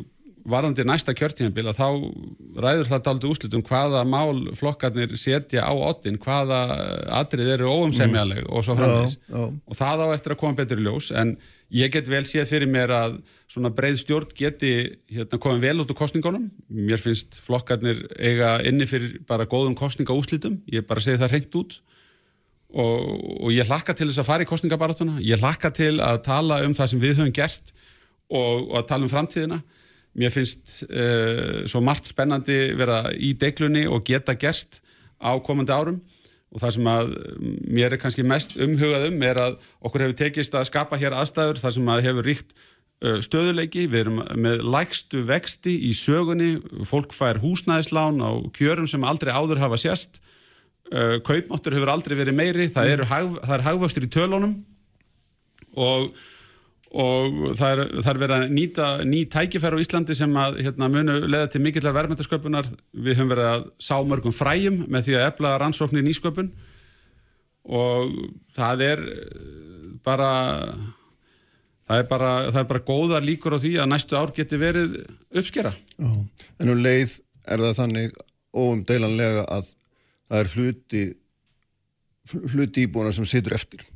varðandi næsta kjörtímanbíl að þá ræður það daldi úslutum hvaða mál flokkarnir setja á ottin, hvaða atrið eru óumsemjaleg mm. og svo framins og það á eftir að koma betur í ljós en ég get vel séð fyrir mér að svona breið stjórn geti hérna, komið vel út úr kostningunum mér finnst flokkarnir eiga inni fyrir bara góðum kostningaúslutum ég bara segi það reynd út. Og, og ég hlakka til þess að fara í kostningabaratuna ég hlakka til að tala um það sem við höfum gert og, og að tala um framtíðina. Mér finnst uh, svo margt spennandi vera í deglunni og geta gerst á komandi árum og það sem að mér er kannski mest umhugað um er að okkur hefur tekist að skapa hér aðstæður þar sem að hefur ríkt stöðuleiki, við erum með lægstu vexti í sögunni, fólk fær húsnæðislán á kjörum sem aldrei áður hafa sérst, kaupmáttur hefur aldrei verið meiri, það, eru, það er hagvöxtur í tölunum. Og og það er, það er verið að nýta ný tækifæri á Íslandi sem að hérna, munu leða til mikillar verðmættasköpunar við höfum verið að sá mörgum fræjum með því að efla rannsóknir nýsköpun. Og það er bara það er bara, það er bara góða líkur á því að næstu ár geti verið uppskera. Já, en um leið er það þannig óumdeilanlega að það er hluti hluti íbúna sem situr eftir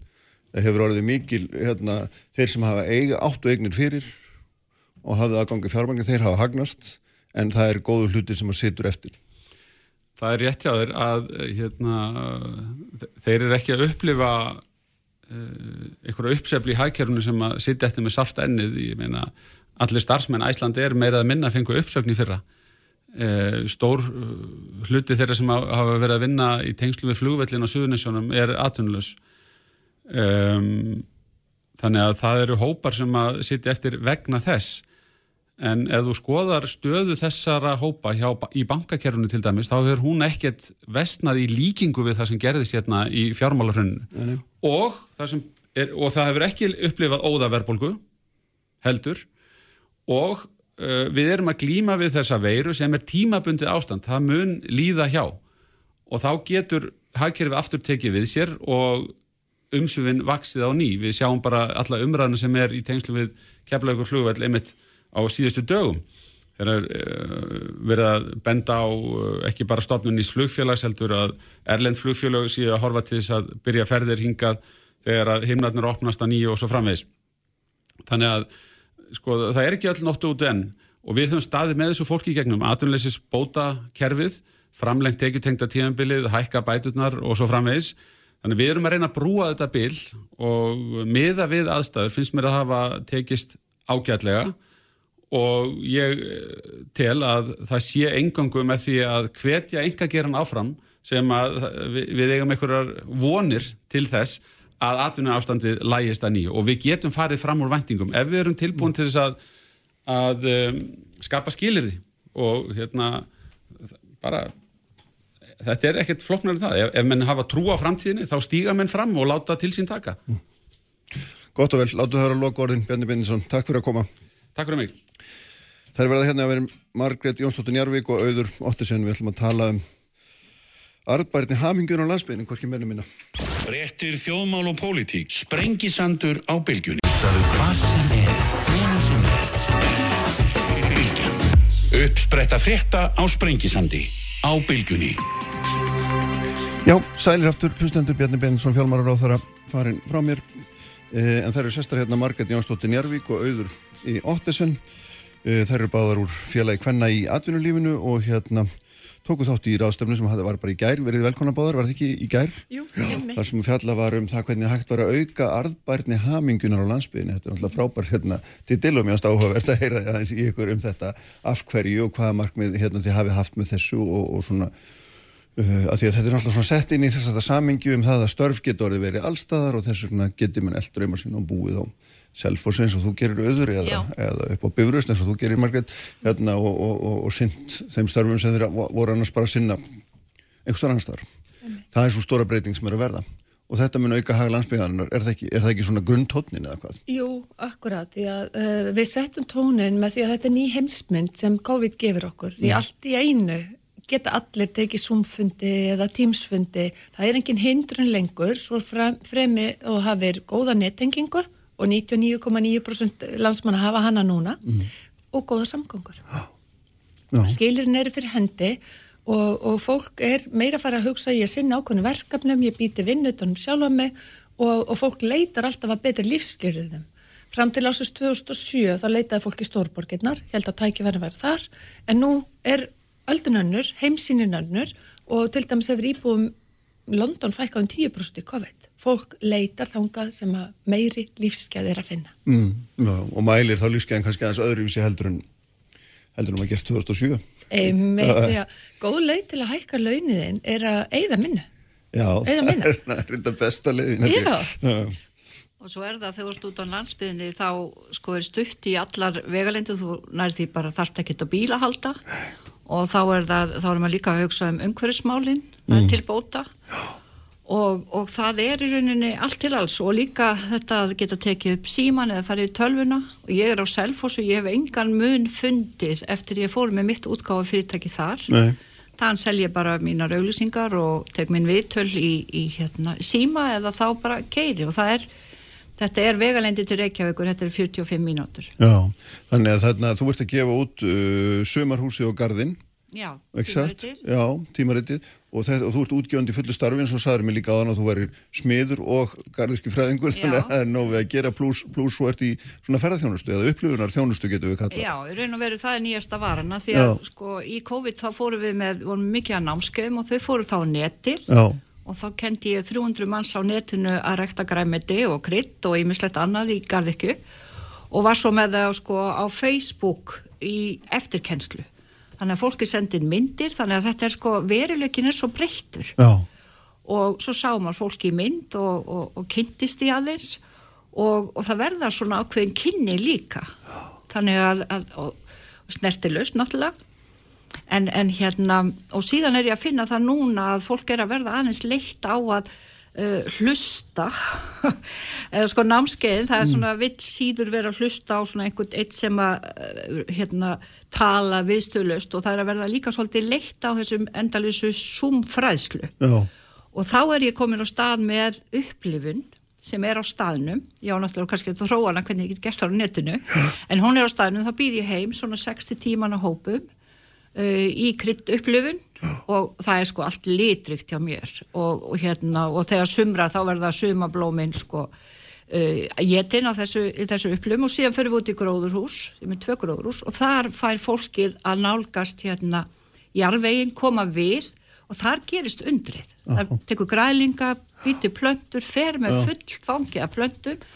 það hefur orðið mikil hérna, þeir sem hafa eiga áttu eignir fyrir og hafið aðgangi fjármangin þeir hafa hagnast en það er góðu hluti sem að situr eftir. Það er rétt hjá þeir að hérna, þeir eru ekki að upplifa uh, einhverja uppsefli í hækjörnu sem að sitja eftir með salt ennið. Ég meina allir starfsmenn Æslandi er meirað að minna að fengu uppsögn í fyrra. E, stór hluti þeirra sem hafa verið að vinna í tengslu við flugvellin á Suðunisjónum er atvinnulus um, þannig að það eru hópar sem að sitja eftir vegna þess. En ef þú skoðar stöðu þessara hópa hjá, í bankakerfunu til dæmis þá hefur hún ekkert vestnað í líkingu við það sem gerðist hérna í fjármálarhönnu og, og það hefur ekki upplifað óðaverbolgu heldur. Og uh, við erum að glýma við þessa veiru sem er tímabundið ástand, það mun líða hjá. Og þá getur hagkerfið aftur tekið við sér og umsufin vaksið á ný. Við sjáum bara alla umræðinu sem er í tengslu við keflaugur flugveld einmitt á síðustu dögum. Þeir eru uh, verið að benda á uh, ekki bara stofnun í flugfélags heldur að Erlend flugfélag séu að horfa til þess að byrja ferðir hingað þegar að himnarnir opnast að nýju og svo framvegs. Þannig að sko, það er ekki öll nóttu út enn og við höfum staðið með þessu fólki í gegnum aðunleysis bóta kerfið, framlengt tekjutengta tímanbilið, hækka bæturnar og svo framvegs Þannig við erum að reyna að brúa þetta bil og miða við aðstæður finnst mér að hafa tekist ágætlega og ég eh, tel að það sé engangu með því að hvetja enga geran áfram sem að við eigum einhverjar vonir til þess að atvinna ástandið lægist að nýju. Og við getum farið fram úr vendingum ef við erum tilbúin til þess að, að um, skapa skilir því og hérna bara þetta er ekkert floknar en það, ef, ef menn hafa trú á framtíðinni þá stíga menn fram og láta til sín taka. Mm. Gott og vel, látu það vera loka orðin Bjarni Bindinsson, takk fyrir að koma. Takk fyrir mig. Það er verið hérna að vera Margret Jónsdóttir Njarvík og Auður Óttisson, við ætlum að tala um arðbæriðni hamingun á landsbygðinu, hvorki menni minna. Réttir þjóðmál og pólitík. Sprengisandur á bylgjunni. Það er hvað sem er, hvena sem er. Bylgjan Uppspretta frétta á Sprengisandi á bylgjunni. Já, sælir aftur, hlustendur Bjarni Bensson, fjálmarar á þara farin frá mér. Eh, en það eru sestar hérna Marget Jónsdóttir Njarvík og auður í Ottesen. Eh, það eru báðar úr félagi Kvenna í atvinnulífinu og hérna tóku þátt í ráðstöfnu sem var bara í gær verið velkona báðar, var það ekki í gær? Jú, þar sem fjalla var um það hvernig hægt var að auka arðbærni hamingunar á landsbygðinu, þetta er náttúrulega frábær hérna, til dilum ég ást áhugavert að heyra í ykkur um þetta, af hverju og hvaða markmið hérna, þið hafi haft með þessu og, og svona Uh, að því að þetta er alltaf svona sett inn í þess að það samingju um það að störf getur orðið verið allstaðar og þess vegna getur mann eldur einmar sín og búið á selfos eins og þú gerir auður eða, eða upp á bifröst eins og þú gerir margætt hérna, og, og, og, og synd þeim störfum sem þeirra voru annars bara að sinna einhverstað annar starf. Mm. Það er svo stóra breyting sem er að verða og þetta mun auka haga landsbyggðarinnar, er, er það ekki svona grunntónin eða hvað? Jú, akkurat, því að uh, við settum tónin með því að þetta er ný heimsmynd sem COVID gefur okkur, því mm. allt í einu geta allir tekið sumfundi eða tímsfundi. Það er engin hindrun lengur svo fremi og hafið góða nettengingu og 99,9% landsmanna hafa hana núna mm. og góða samgöngur. Skilirinn eru fyrir hendi og, og fólk er meira að fara að hugsa ég sinna ákveðinu verkefnum, ég býti vinnutunum sjálf á mig og, og fólk leitar alltaf að betra lífsgerðum. Fram til ásins 2007 þá leitaði fólk í stórborginnar, held að tæki verið að vera þar, en nú er öldunönnur, heimsýninönnur og til dæmis hefur íbúum London fækkað um 10% í COVID. Fólk leitar þangað sem að meiri lífsgæði er að finna. Mm, já, og mælir þá lífsgæðin kannski aðeins öðruvísi heldur en heldur en maður gert 2007. Með því að góð leið til að hækka launiðin er að eigða minnu. Já, það er, er þetta besta leiðin. Já. Já. Og svo er það þegar þú ert út á landsbyðinni þá sko er stutt í allar vegalendu, þú nær því bara þarft ekki að bíla halda og þá er það, þá er maður líka að hugsa um umhverfismálinn mm. til bóta og, og það er í rauninni allt til alls og líka þetta að geta tekið upp síman eða farið í tölvuna og ég er á selfos og ég hef engan mun fundið eftir ég fór með mitt útgáfa fyrirtæki þar Nei. þann selj ég bara mínar auglýsingar og tek minn viðtöl í, í hérna, síma eða þá bara keiri og það er Þetta er vegalendi til Reykjavíkur, þetta er 45 mínútur. Já, þannig að þarna, þú ert að gefa út uh, sömarhúsi og gardinn. Já, tímaritið. Já, tímaritið og, og þú ert útgjöndi fullu starfi eins og sagður mér líka þann að þú væri smiður og gardirski fræðingur, þannig að það er nógu að gera pluss plus svo ert í svona ferðarþjónustu eða upplifunar þjónustu getur við kallað. Já, raun og veru það er nýjasta varana því að Já. sko í COVID þá fórum við með, vorum mikið að námskeum og þau fóru þá netir. Já og þá kendi ég 300 manns á netinu að rekta græmiti og krydd og ímislegt annað í Garðikju og var svo með það sko, á Facebook í eftirkennslu þannig að fólki sendir myndir þannig að þetta er sko, veruleikin er svo breyttur. Já. og svo sá maður fólki í mynd og, og, og kynntist í aðeins og, og það verðar svona ákveðin kynni líka. Þannig að, að snertilust náttúrulega. En, en hérna og síðan er ég að finna það núna að fólk er að verða aðeins leitt á að uh, hlusta. Eða sko námskeiðin það er svona vill síður vera að hlusta á svona einhvern eitt sem að uh, hérna tala viðstöðlust og það er að verða líka svolítið leitt á þessum endalísu sumfræðslu og þá er ég komin á stað með upplifun sem er á staðnum, já náttúrulega kannski þetta þróana hvernig ég get gert það á netinu. En hún er á staðnum, þá býð ég heim svona 60 tíman á hópum uh, í krydd upplifun og það er sko allt litrikt hjá mér. Og, og hérna og þegar sumra þá verða sumablóminn sko uh, jetin á þessu, þessu upplifun. Og síðan fyrir við út í gróðurhús, ég með tvö gróðurhús og þar fær fólkið að nálgast hérna jarvegin, koma við og þar gerist undrið. Það tekur grælinga, býtir plöntur, fer með fullt fangi að plöntum.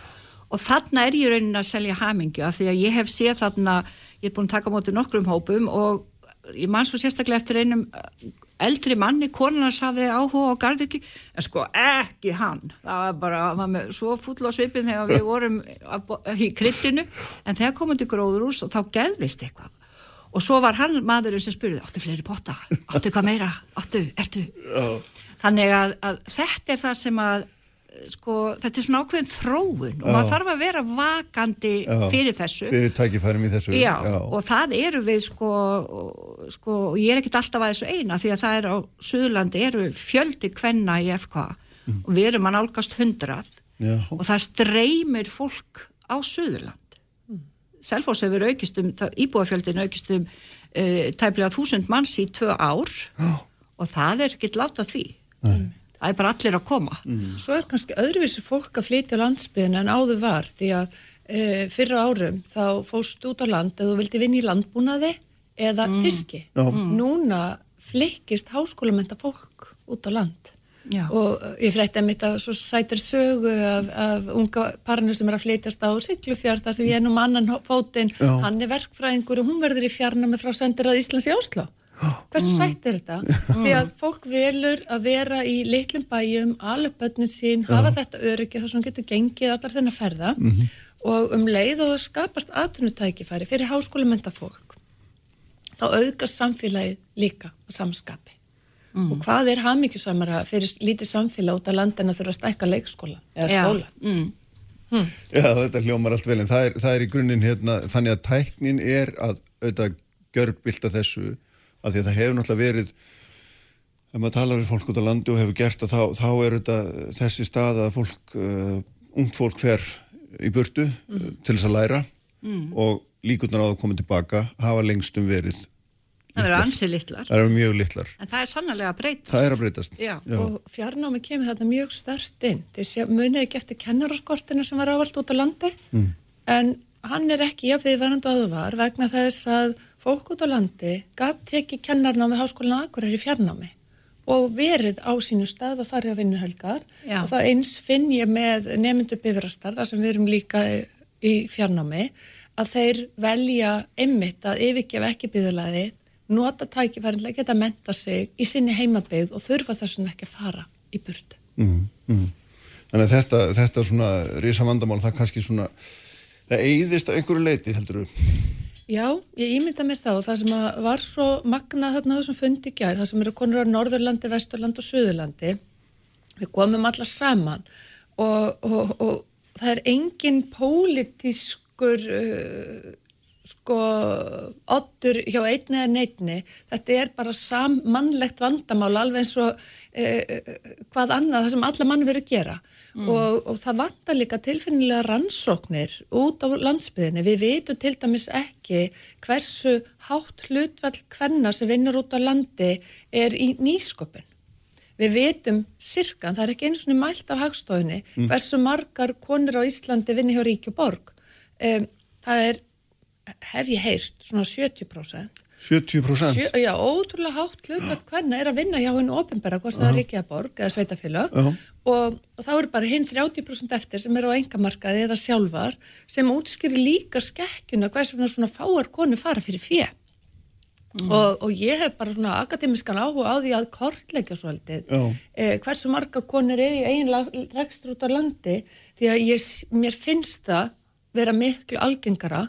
Og þarna er ég raunin að selja hamingju af því að ég hef séð þarna, ég er búin að taka mótið nokkrum hópum og ég man svo sérstaklega eftir einum uh, eldri manni, konan saði áhuga á Garðurki, en sko ekki hann, það var bara, það var með svo full á svipin þegar við vorum í kryttinu, en þegar komum til gróðurús og þá gerðist eitthvað. Og svo var hann maðurinn sem spurði áttu fleiri potta, áttu hvað meira? Áttu, ertu? Já. þannig að, að þetta er það sem að sko, þetta er svona ákveðin þróun Já. og maður þarf að vera vakandi Já. fyrir þessu fyrir tækifærum í þessu og það eru við sko, sko ég er ekkit alltaf að þessu eina því að það er á Suðurlandi eru fjöldi kvenna í FK mm. og við erum að nálgast hundrað og það streymir fólk á Suðurland Selfos hefur aukist um, íbúafjöldin aukist um uh, tæmlega þúsund manns í tvö ár og það er ekkert látt af því. Nei. Það er bara allir að koma. Mm. Svo er kannski öðruvísu fólk að flytja landsbygðin en áður var því að e, fyrra árum þá fóst út á land eða þú vildi vinna í landbúnaði eða mm. fiski. Mm. Núna flikist háskólamenta fólk út á land. Já. og ég frætti að mitt að svo sætir sögu af, af unga parinu sem er að flytjast á Siglufjörð þar sem ég er nú mannan fótinn, hann er verkfræðingur og hún verður í fjarnami frá sendir að Íslands í Oslo hversu sætt er þetta? því að fólk velur að vera í litlum bæjum, alveg börnum sín hafa þetta öryggi þar sem getur gengið allar þennan ferða mm -hmm. og um leið og það skapast atvinnutækifæri fyrir háskólamenta fólk þá auðgast samfélagið líka á samskapi mm. og hvað er hafmyggjusamara fyrir lítið samfélag út af landin að þurfa að stækka leikskóla eða skóla mm. hm. Já, þetta hljómar allt vel en það er, það er í grunninn hérna, þannig að tæknin er að auðvitað görbylta þessu af því að það hefur náttúrulega verið ef maður talar við fólk út á landi og hefur gert að þá, þá er þetta þessi stað að fólk, uh, ungt fólk fer í burtu mm. uh, til þess að læra mm. og líkurnar á að koma tilbaka hafa lengstum verið Það eru ansið litlar. Það eru mjög litlar. En það er sannlega að breytast. Það er að breytast. Já. Já. Og fjarnámi kemur þetta mjög stert inn. Þess munið ekki eftir kennaraskortinu sem var ávalt út á landi, mm. en hann er ekki jafnveg verðandu að það var vegna þess að fólk út á landi gæti ekki kennarnámi háskólinu akkurir í fjarnámi og verið á sínu stað að fara að vinna helgar Já. og það eins finn ég með nemyndu bifrastar, þar sem við erum líka í fjarnámi, að þeir velja ymmit að yfirgefa ekki byggðulaðið nota tækifærinlega geta að menta sig í sinni heimabeyð og þurfa þessum ekki að fara í burtu. Mm, mm. Þannig að þetta, þetta svona rísa vandamál, það kannski svona, það eigðist að einhverju leiti heldur þú? Já, ég ímynda mér þá, það sem var svo magnað þarna þessum fundi gær, það sem eru konur á Norðurlandi, Vesturlandi og Suðurlandi, við komum allar saman og, og, og það er engin pólitískur uh, sko oddur hjá einni eða neitni þetta er bara sammannlegt vandamál alveg eins og eh, hvað annað það sem alla mann verið gera mm. og, og það vantar líka tilfinnilega rannsóknir út á landsbyðinni við veitum til dæmis ekki hversu hátt hlutvall hvenna sem vinnur út á landi er í nýsköpun Við veitum sirkan, það er ekki eins og mælt af hagstofunni, mm. hversu margar konur á Íslandi vinni hjá Ríkjuborg. Um, það er hef ég heyrt svona 70%. 70%? Sjö, já, ótrúlega hátt hlut að hvernig er að vinna hjá hennu ofinbæra, hvort það er Ríkjaborg eða Sveitafélag uh -huh. og, og þá eru bara hinn 30% eftir sem eru á engamarkaði eða sjálfar sem útskýri líka skekkjuna hvers vegna svona fáar konu fara fyrir fjö. Mm. Og, og ég hef bara svona akademiskan áhuga á því að kortleggja svolítið eh, hversu margar konur er í eigin rekstur út á landi því að ég, mér finnst það vera miklu algengara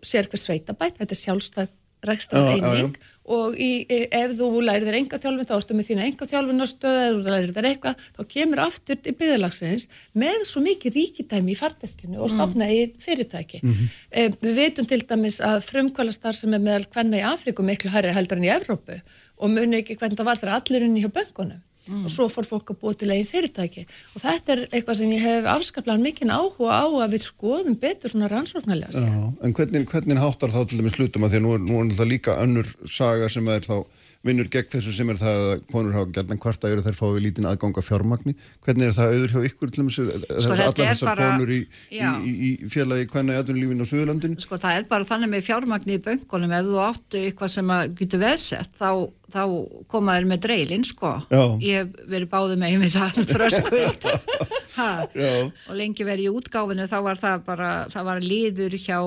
sér hver sveitabæn, þetta er sjálfstætt rekstur eining og í, ef þú lærir þér enga þjálfin þá ertu með þína enga þjálfin á stöðu eða þú lærir þér eitthvað þá kemur aftur í byggðalagsins með svo mikið ríkidæmi í farteskinu og stopna mm. í fyrirtæki. Mm -hmm. e, við veitum til dæmis að frumkvælastar sem er meðal hvenna í Afriku miklu hærri heldur en í Evrópu og muni ekki hvernig það var þegar allir inn í hjá böngunum mm. og svo fór fólk að búa til eigin fyrirtæki og þetta er eitthvað sem ég hef afskaplega mikinn áhuga á að við skoðum betur svona rannsóknarlega En hvernig, hvernig háttar þá til dæmis slutum að því að nú er, nú er þetta líka önnur saga sem er þá vinnur gegn þessu sem er það að konur hafa gætna hvart að eru þær fái lítinn aðgang af fjármagni. Hvernig er það auður hjá ykkur til þess að allar þessar bara, konur í, í, í, í félagi hvenna í aðunlífinu á Suðurlandinu? Sko það er bara þannig með fjármagni í böngunum ef þú áttu eitthvað sem getur veðsett þá, þá komaður með dreilin sko. Já. Ég verið báðið með með það þröskuld. Og lengi verið í útgáfinu þá var það bara, það var liður hjá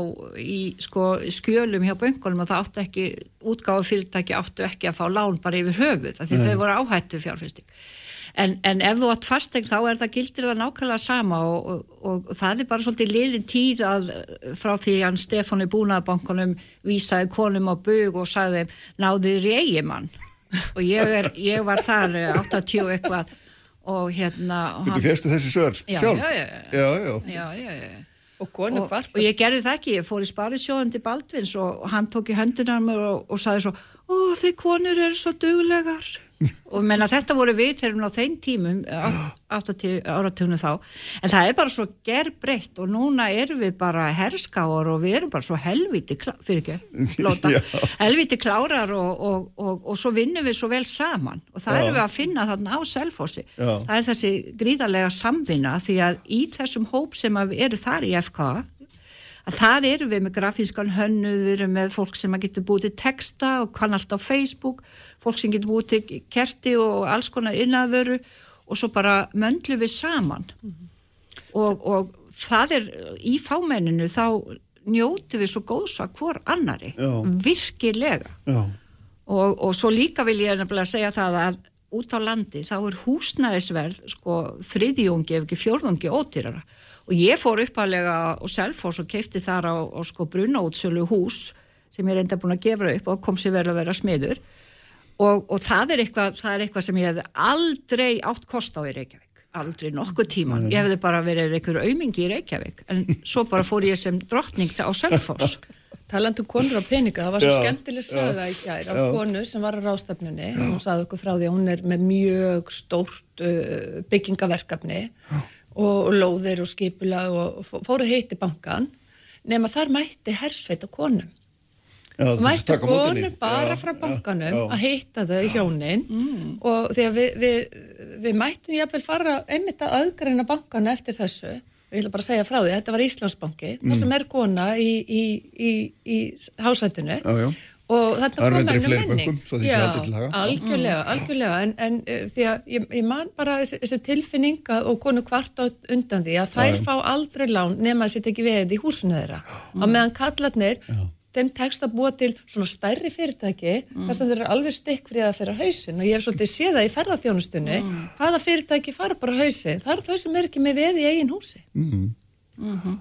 í sko skjölum hjá böngunum og það áttu ekki útgáðu fyrirtæki áttu ekki að fá lán bara yfir höfuð því þau voru áhættu fjárfyrsting en, en ef þú átt fastegn þá er það gildir það nákvæmlega sama og, og, og, og það er bara svolítið liðin tíð að frá því hann Stefán í búnaðabankunum vísaði konum á bög og sagði náðið reyjimann og ég, er, ég var þar 80 eh, eitthvað og hérna Þú férstu þessi sör sjálf? Já, já, já, já, já Og, og, og ég gerði það ekki, ég fór í sparisjóðandi Baldvins og hann tók í höndunar og, og saði svo, ó þeir konur eru svo duglegar og menna þetta voru við þegar við á þeim tímum áratögnum þá. En það er bara svo gerbreytt og núna erum við bara herskáar og við erum bara svo helviti fyrir ekki, lóta helviti klárar og, og, og, og svo vinnum við svo vel saman. Og það Já. erum við að finna þarna á selfhósi það er þessi gríðarlega samvinna því að í þessum hóp sem eru þar í FK að þar eru við með grafískan hönnu, við erum með fólk sem getur búið til texta og kann allt á Facebook, fólk sem getur búið til kerti og alls konar innavöru og svo bara möndlu við saman mm -hmm. og, og það er í fámenninu þá njótu við svo góðsvað hvor annari, Já. virkilega og, og svo líka vil ég nefnilega segja það að út á landi þá er húsnæðisverð sko þriðjungi ef ekki fjórðungi ótýrara og ég fór uppalega og selfos og keipti þar á, á sko brunaútsölu hús sem ég er enda búin að gefa upp og kom sér vel að vera smiður og, og það, er eitthvað, það er eitthvað sem ég hef aldrei átt kost á í Reykjavík. Aldrei nokkuð tíma, ég hefði bara verið einhverju aumingi í Reykjavík. En svo bara fór ég sem drottning á selfos Talandu um konur á peninga, það var svo skemmtileg saga í kjær af konu sem var á rástafnunni og hún saði okkur frá því að hún er með mjög stórt uh, byggingaverkefni Já. og lóðir og skipula og fóru heiti bankan nema þar mætti hersveit á konum Já, mætti konum bara já, frá bankanum já, að heita þau hjónin. Mm. og því að við, við, við mættum jáfnveil fara einmitt að aðgræna bankana eftir þessu. Við ætlum bara að segja frá því, þetta var Íslandsbanki mm. það sem er kona í, í, í, í hásættinu og þetta kom ennum menning. Já, algjörlega, algjörlega. En, en uh, því að ég, ég man bara þessi, þessi tilfinning að, og konu kvart undan því að þær Já. fá aldrei lán nema að setja ekki veið í húsinu þeirra. Mm. og meðan kallarnir þeim tekst að búa til svona stærri fyrirtæki mm. þess að þeir eru alveg stikkfrið að fyrir hausin og ég hef svolítið séð það í ferðarþjónustunni mm. hvaða fyrirtæki fara bara hausin það eru þau sem er ekki með veið í eigin húsi -hmm. -hmm.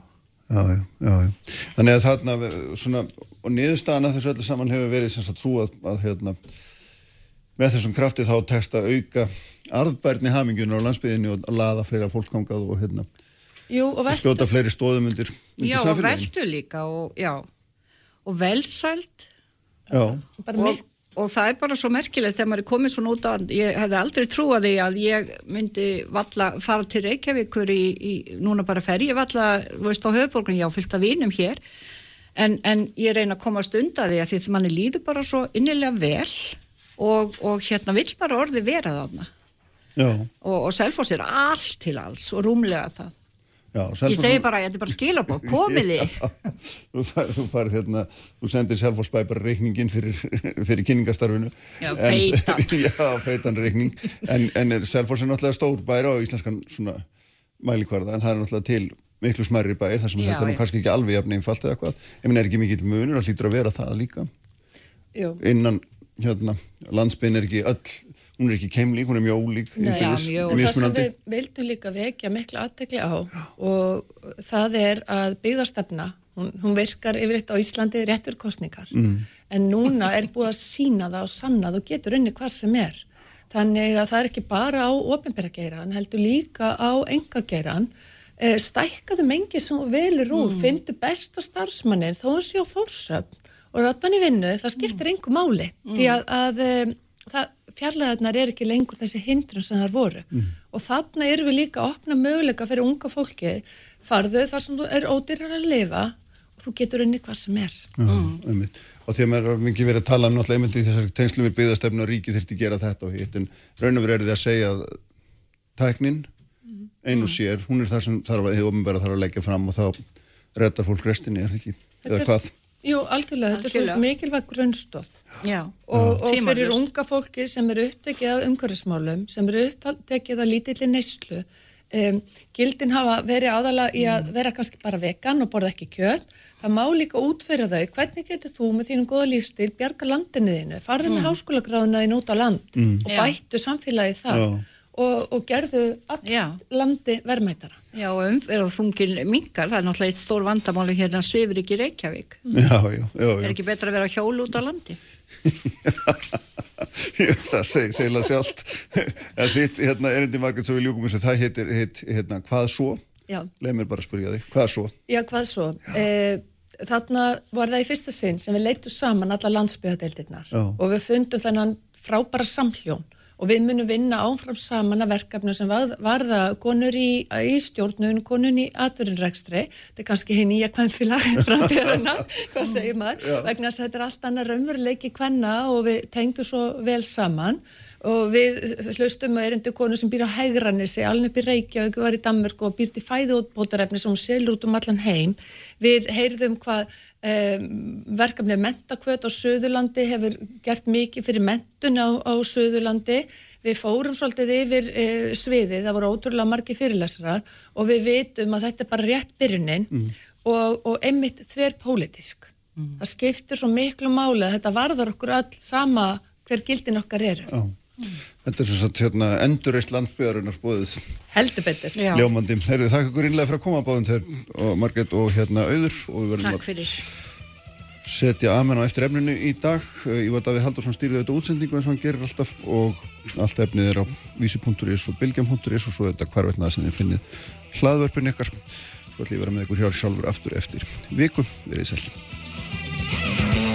Já, já, já. Þannig að þarna svona, og niðurstaðan að þessu öllu saman hefur verið sem sagt svo að, að hérna, með þessum kraftið þá tekst að auka arðbærni hamingjuna á landsbyðinni og að laða fleira fólkangað og hérna Jú, og sljóta fleiri stóðum undir, undir já, samfélagin. Já, og veldu líka og, já, og velsælt og, og það er bara svo merkilegt þegar maður er komið svona út á ég hefði aldrei trúið því að ég myndi valla fara til Reykjavíkur í, í núna bara fer ég valla veist á höfuborgun, já fylgt af vínum hér. En, en ég reyna að komast undan því að því að manni líður bara svo innilega vel og, og hérna vill bara orði vera þarna. Og, og selfos er allt til alls og rúmlega það Já, ég segi bara, ég ætti bara að skila búið, komiði þú farið far, hérna þú sendir selfhórsbæpar reikningin fyrir, fyrir kynningastarfinu. Já, feitan. Já, feitan reikning. En, en selfhórs er náttúrulega stór bæri á íslenskan svona mælikvarða en það er náttúrulega til miklu smerri bæri þar sem já, þetta er nú kannski ekki alveg jafn einfalt eða hvað, ég minn er ekki mikið munur að hlýtur að vera það líka? Jú. innan hérna, landsbygðin er ekki öll, hún er ekki keimlík, hún er mjög ólík Nei, ja, mjög, og það sem við vildum líka vekja miklu aðtegli á og það er að byggðarstefna hún, hún virkar yfirleitt á Íslandi réttur kostningar mm. en núna er búið að sína það og sanna þú getur unni hvað sem er þannig að það er ekki bara á ofinbæra heldur líka á enga geiran eh, stækkaðu mengi sem velur úr, mm. fyndu besta starfsmannin þó sé á þórsöfn og rátan í vinnu, það skiptir mm. einhver máli mm. því að, að um, fjarlæðarnar er ekki lengur þessi hindrun sem það voru mm. og þarna erum við líka að opna möguleika fyrir unga fólki farðu þar sem þú er ódýrar að lifa og þú getur unni hvað sem er mm. og því að mér er mikið verið að tala um náttúrulega einmitt í þessar tengslu við byggðastefnu og ríki þurfti að gera þetta og hitt en raun og verið er því að segja að tæknin mm. einu sér, hún er það sem þarf að, þarf að leggja fram og þá reddar fólk restinni, er það ekki? Eða hvað? Jú, algjörlega, þetta er svo mikilvæg grunnstóð og, og fyrir unga fólki sem eru upptekið af umhverfismálum, sem eru upptekið af lítilli neyslu, um, gildin hafa verið aðala í að mm. vera kannski bara vegan og borða ekki kjöt, það má líka útferða þau, hvernig getur þú með þínum goða lífstil bjarga landinniðinu, farðið mm. með háskólagráðunaðin út á land mm. og bættu samfélagið það. Já og, og gerðu all landi verðmætara. Já, og umverðað þungin mingar, það er náttúrulega eitt stór vandamáli hérna svifur ekki Reykjavík. Já, já, já. Er ekki betra að vera hjól út á landi? já, það seg, segla sjálft. en þitt, hérna, erindi margir svo við ljúkum eins og það heitir, heit, hérna, hvað svo? Já. Leð mér bara að spyrja þig, hvað svo? Já, hvað svo? Eh, þarna var það í fyrsta sinn sem við leittum saman alla landsbyðadeildirnar og við fundum þennan frábæra samhljón og við munum vinna áfram saman að verkefnu sem var, varða konur í, í stjórnun, konun í atverðinrækstri, þetta er kannski henni í að kvennfélag frá tíðarna, hvað segir maður, Já. vegna að þetta er allt annað raunveruleiki kvenna og við tengdu svo vel saman og við hlustum að erindu konu sem býr á Hægranissi, alveg býr Reykjavík, var í Danmark og býr til fæðuótbótarefni sem hún selur út um allan heim. Við heyrðum hvað um, verkefni mentakvöt á Suðurlandi hefur gert mikið fyrir mentun á, á Suðurlandi. Við fórum svolítið yfir uh, sviðið, það voru ótrúlega margi fyrirlesrar og við vitum að þetta er bara rétt byrjunin mm. og, og einmitt þver pólitísk. Mm. Það skiptir svo miklu máli að þetta varðar okkur öll sama hver gildin okkar eru. Já. Þetta er svona hérna, endurreist landsbygðarinnar bóðið. Heldur betur. Ljómandi. Herðu þakka ykkur innlega fyrir að koma báðum þegar og Marget og hérna auður og við verðum Takk fyrir. að setja aðmenn á eftir efninu í dag. Ég var Davíð Haldursson stýrið auðvitað útsendingu eins og hann gerir alltaf og allt efnið er á vísi.is og bilgjam.is og svo þetta hvarvetnað sem þið finnið hlaðvörpun ykkar. Svo ætlum ég að vera með ykkur hjá sjálfur aftur eftir viku. Verið sæl.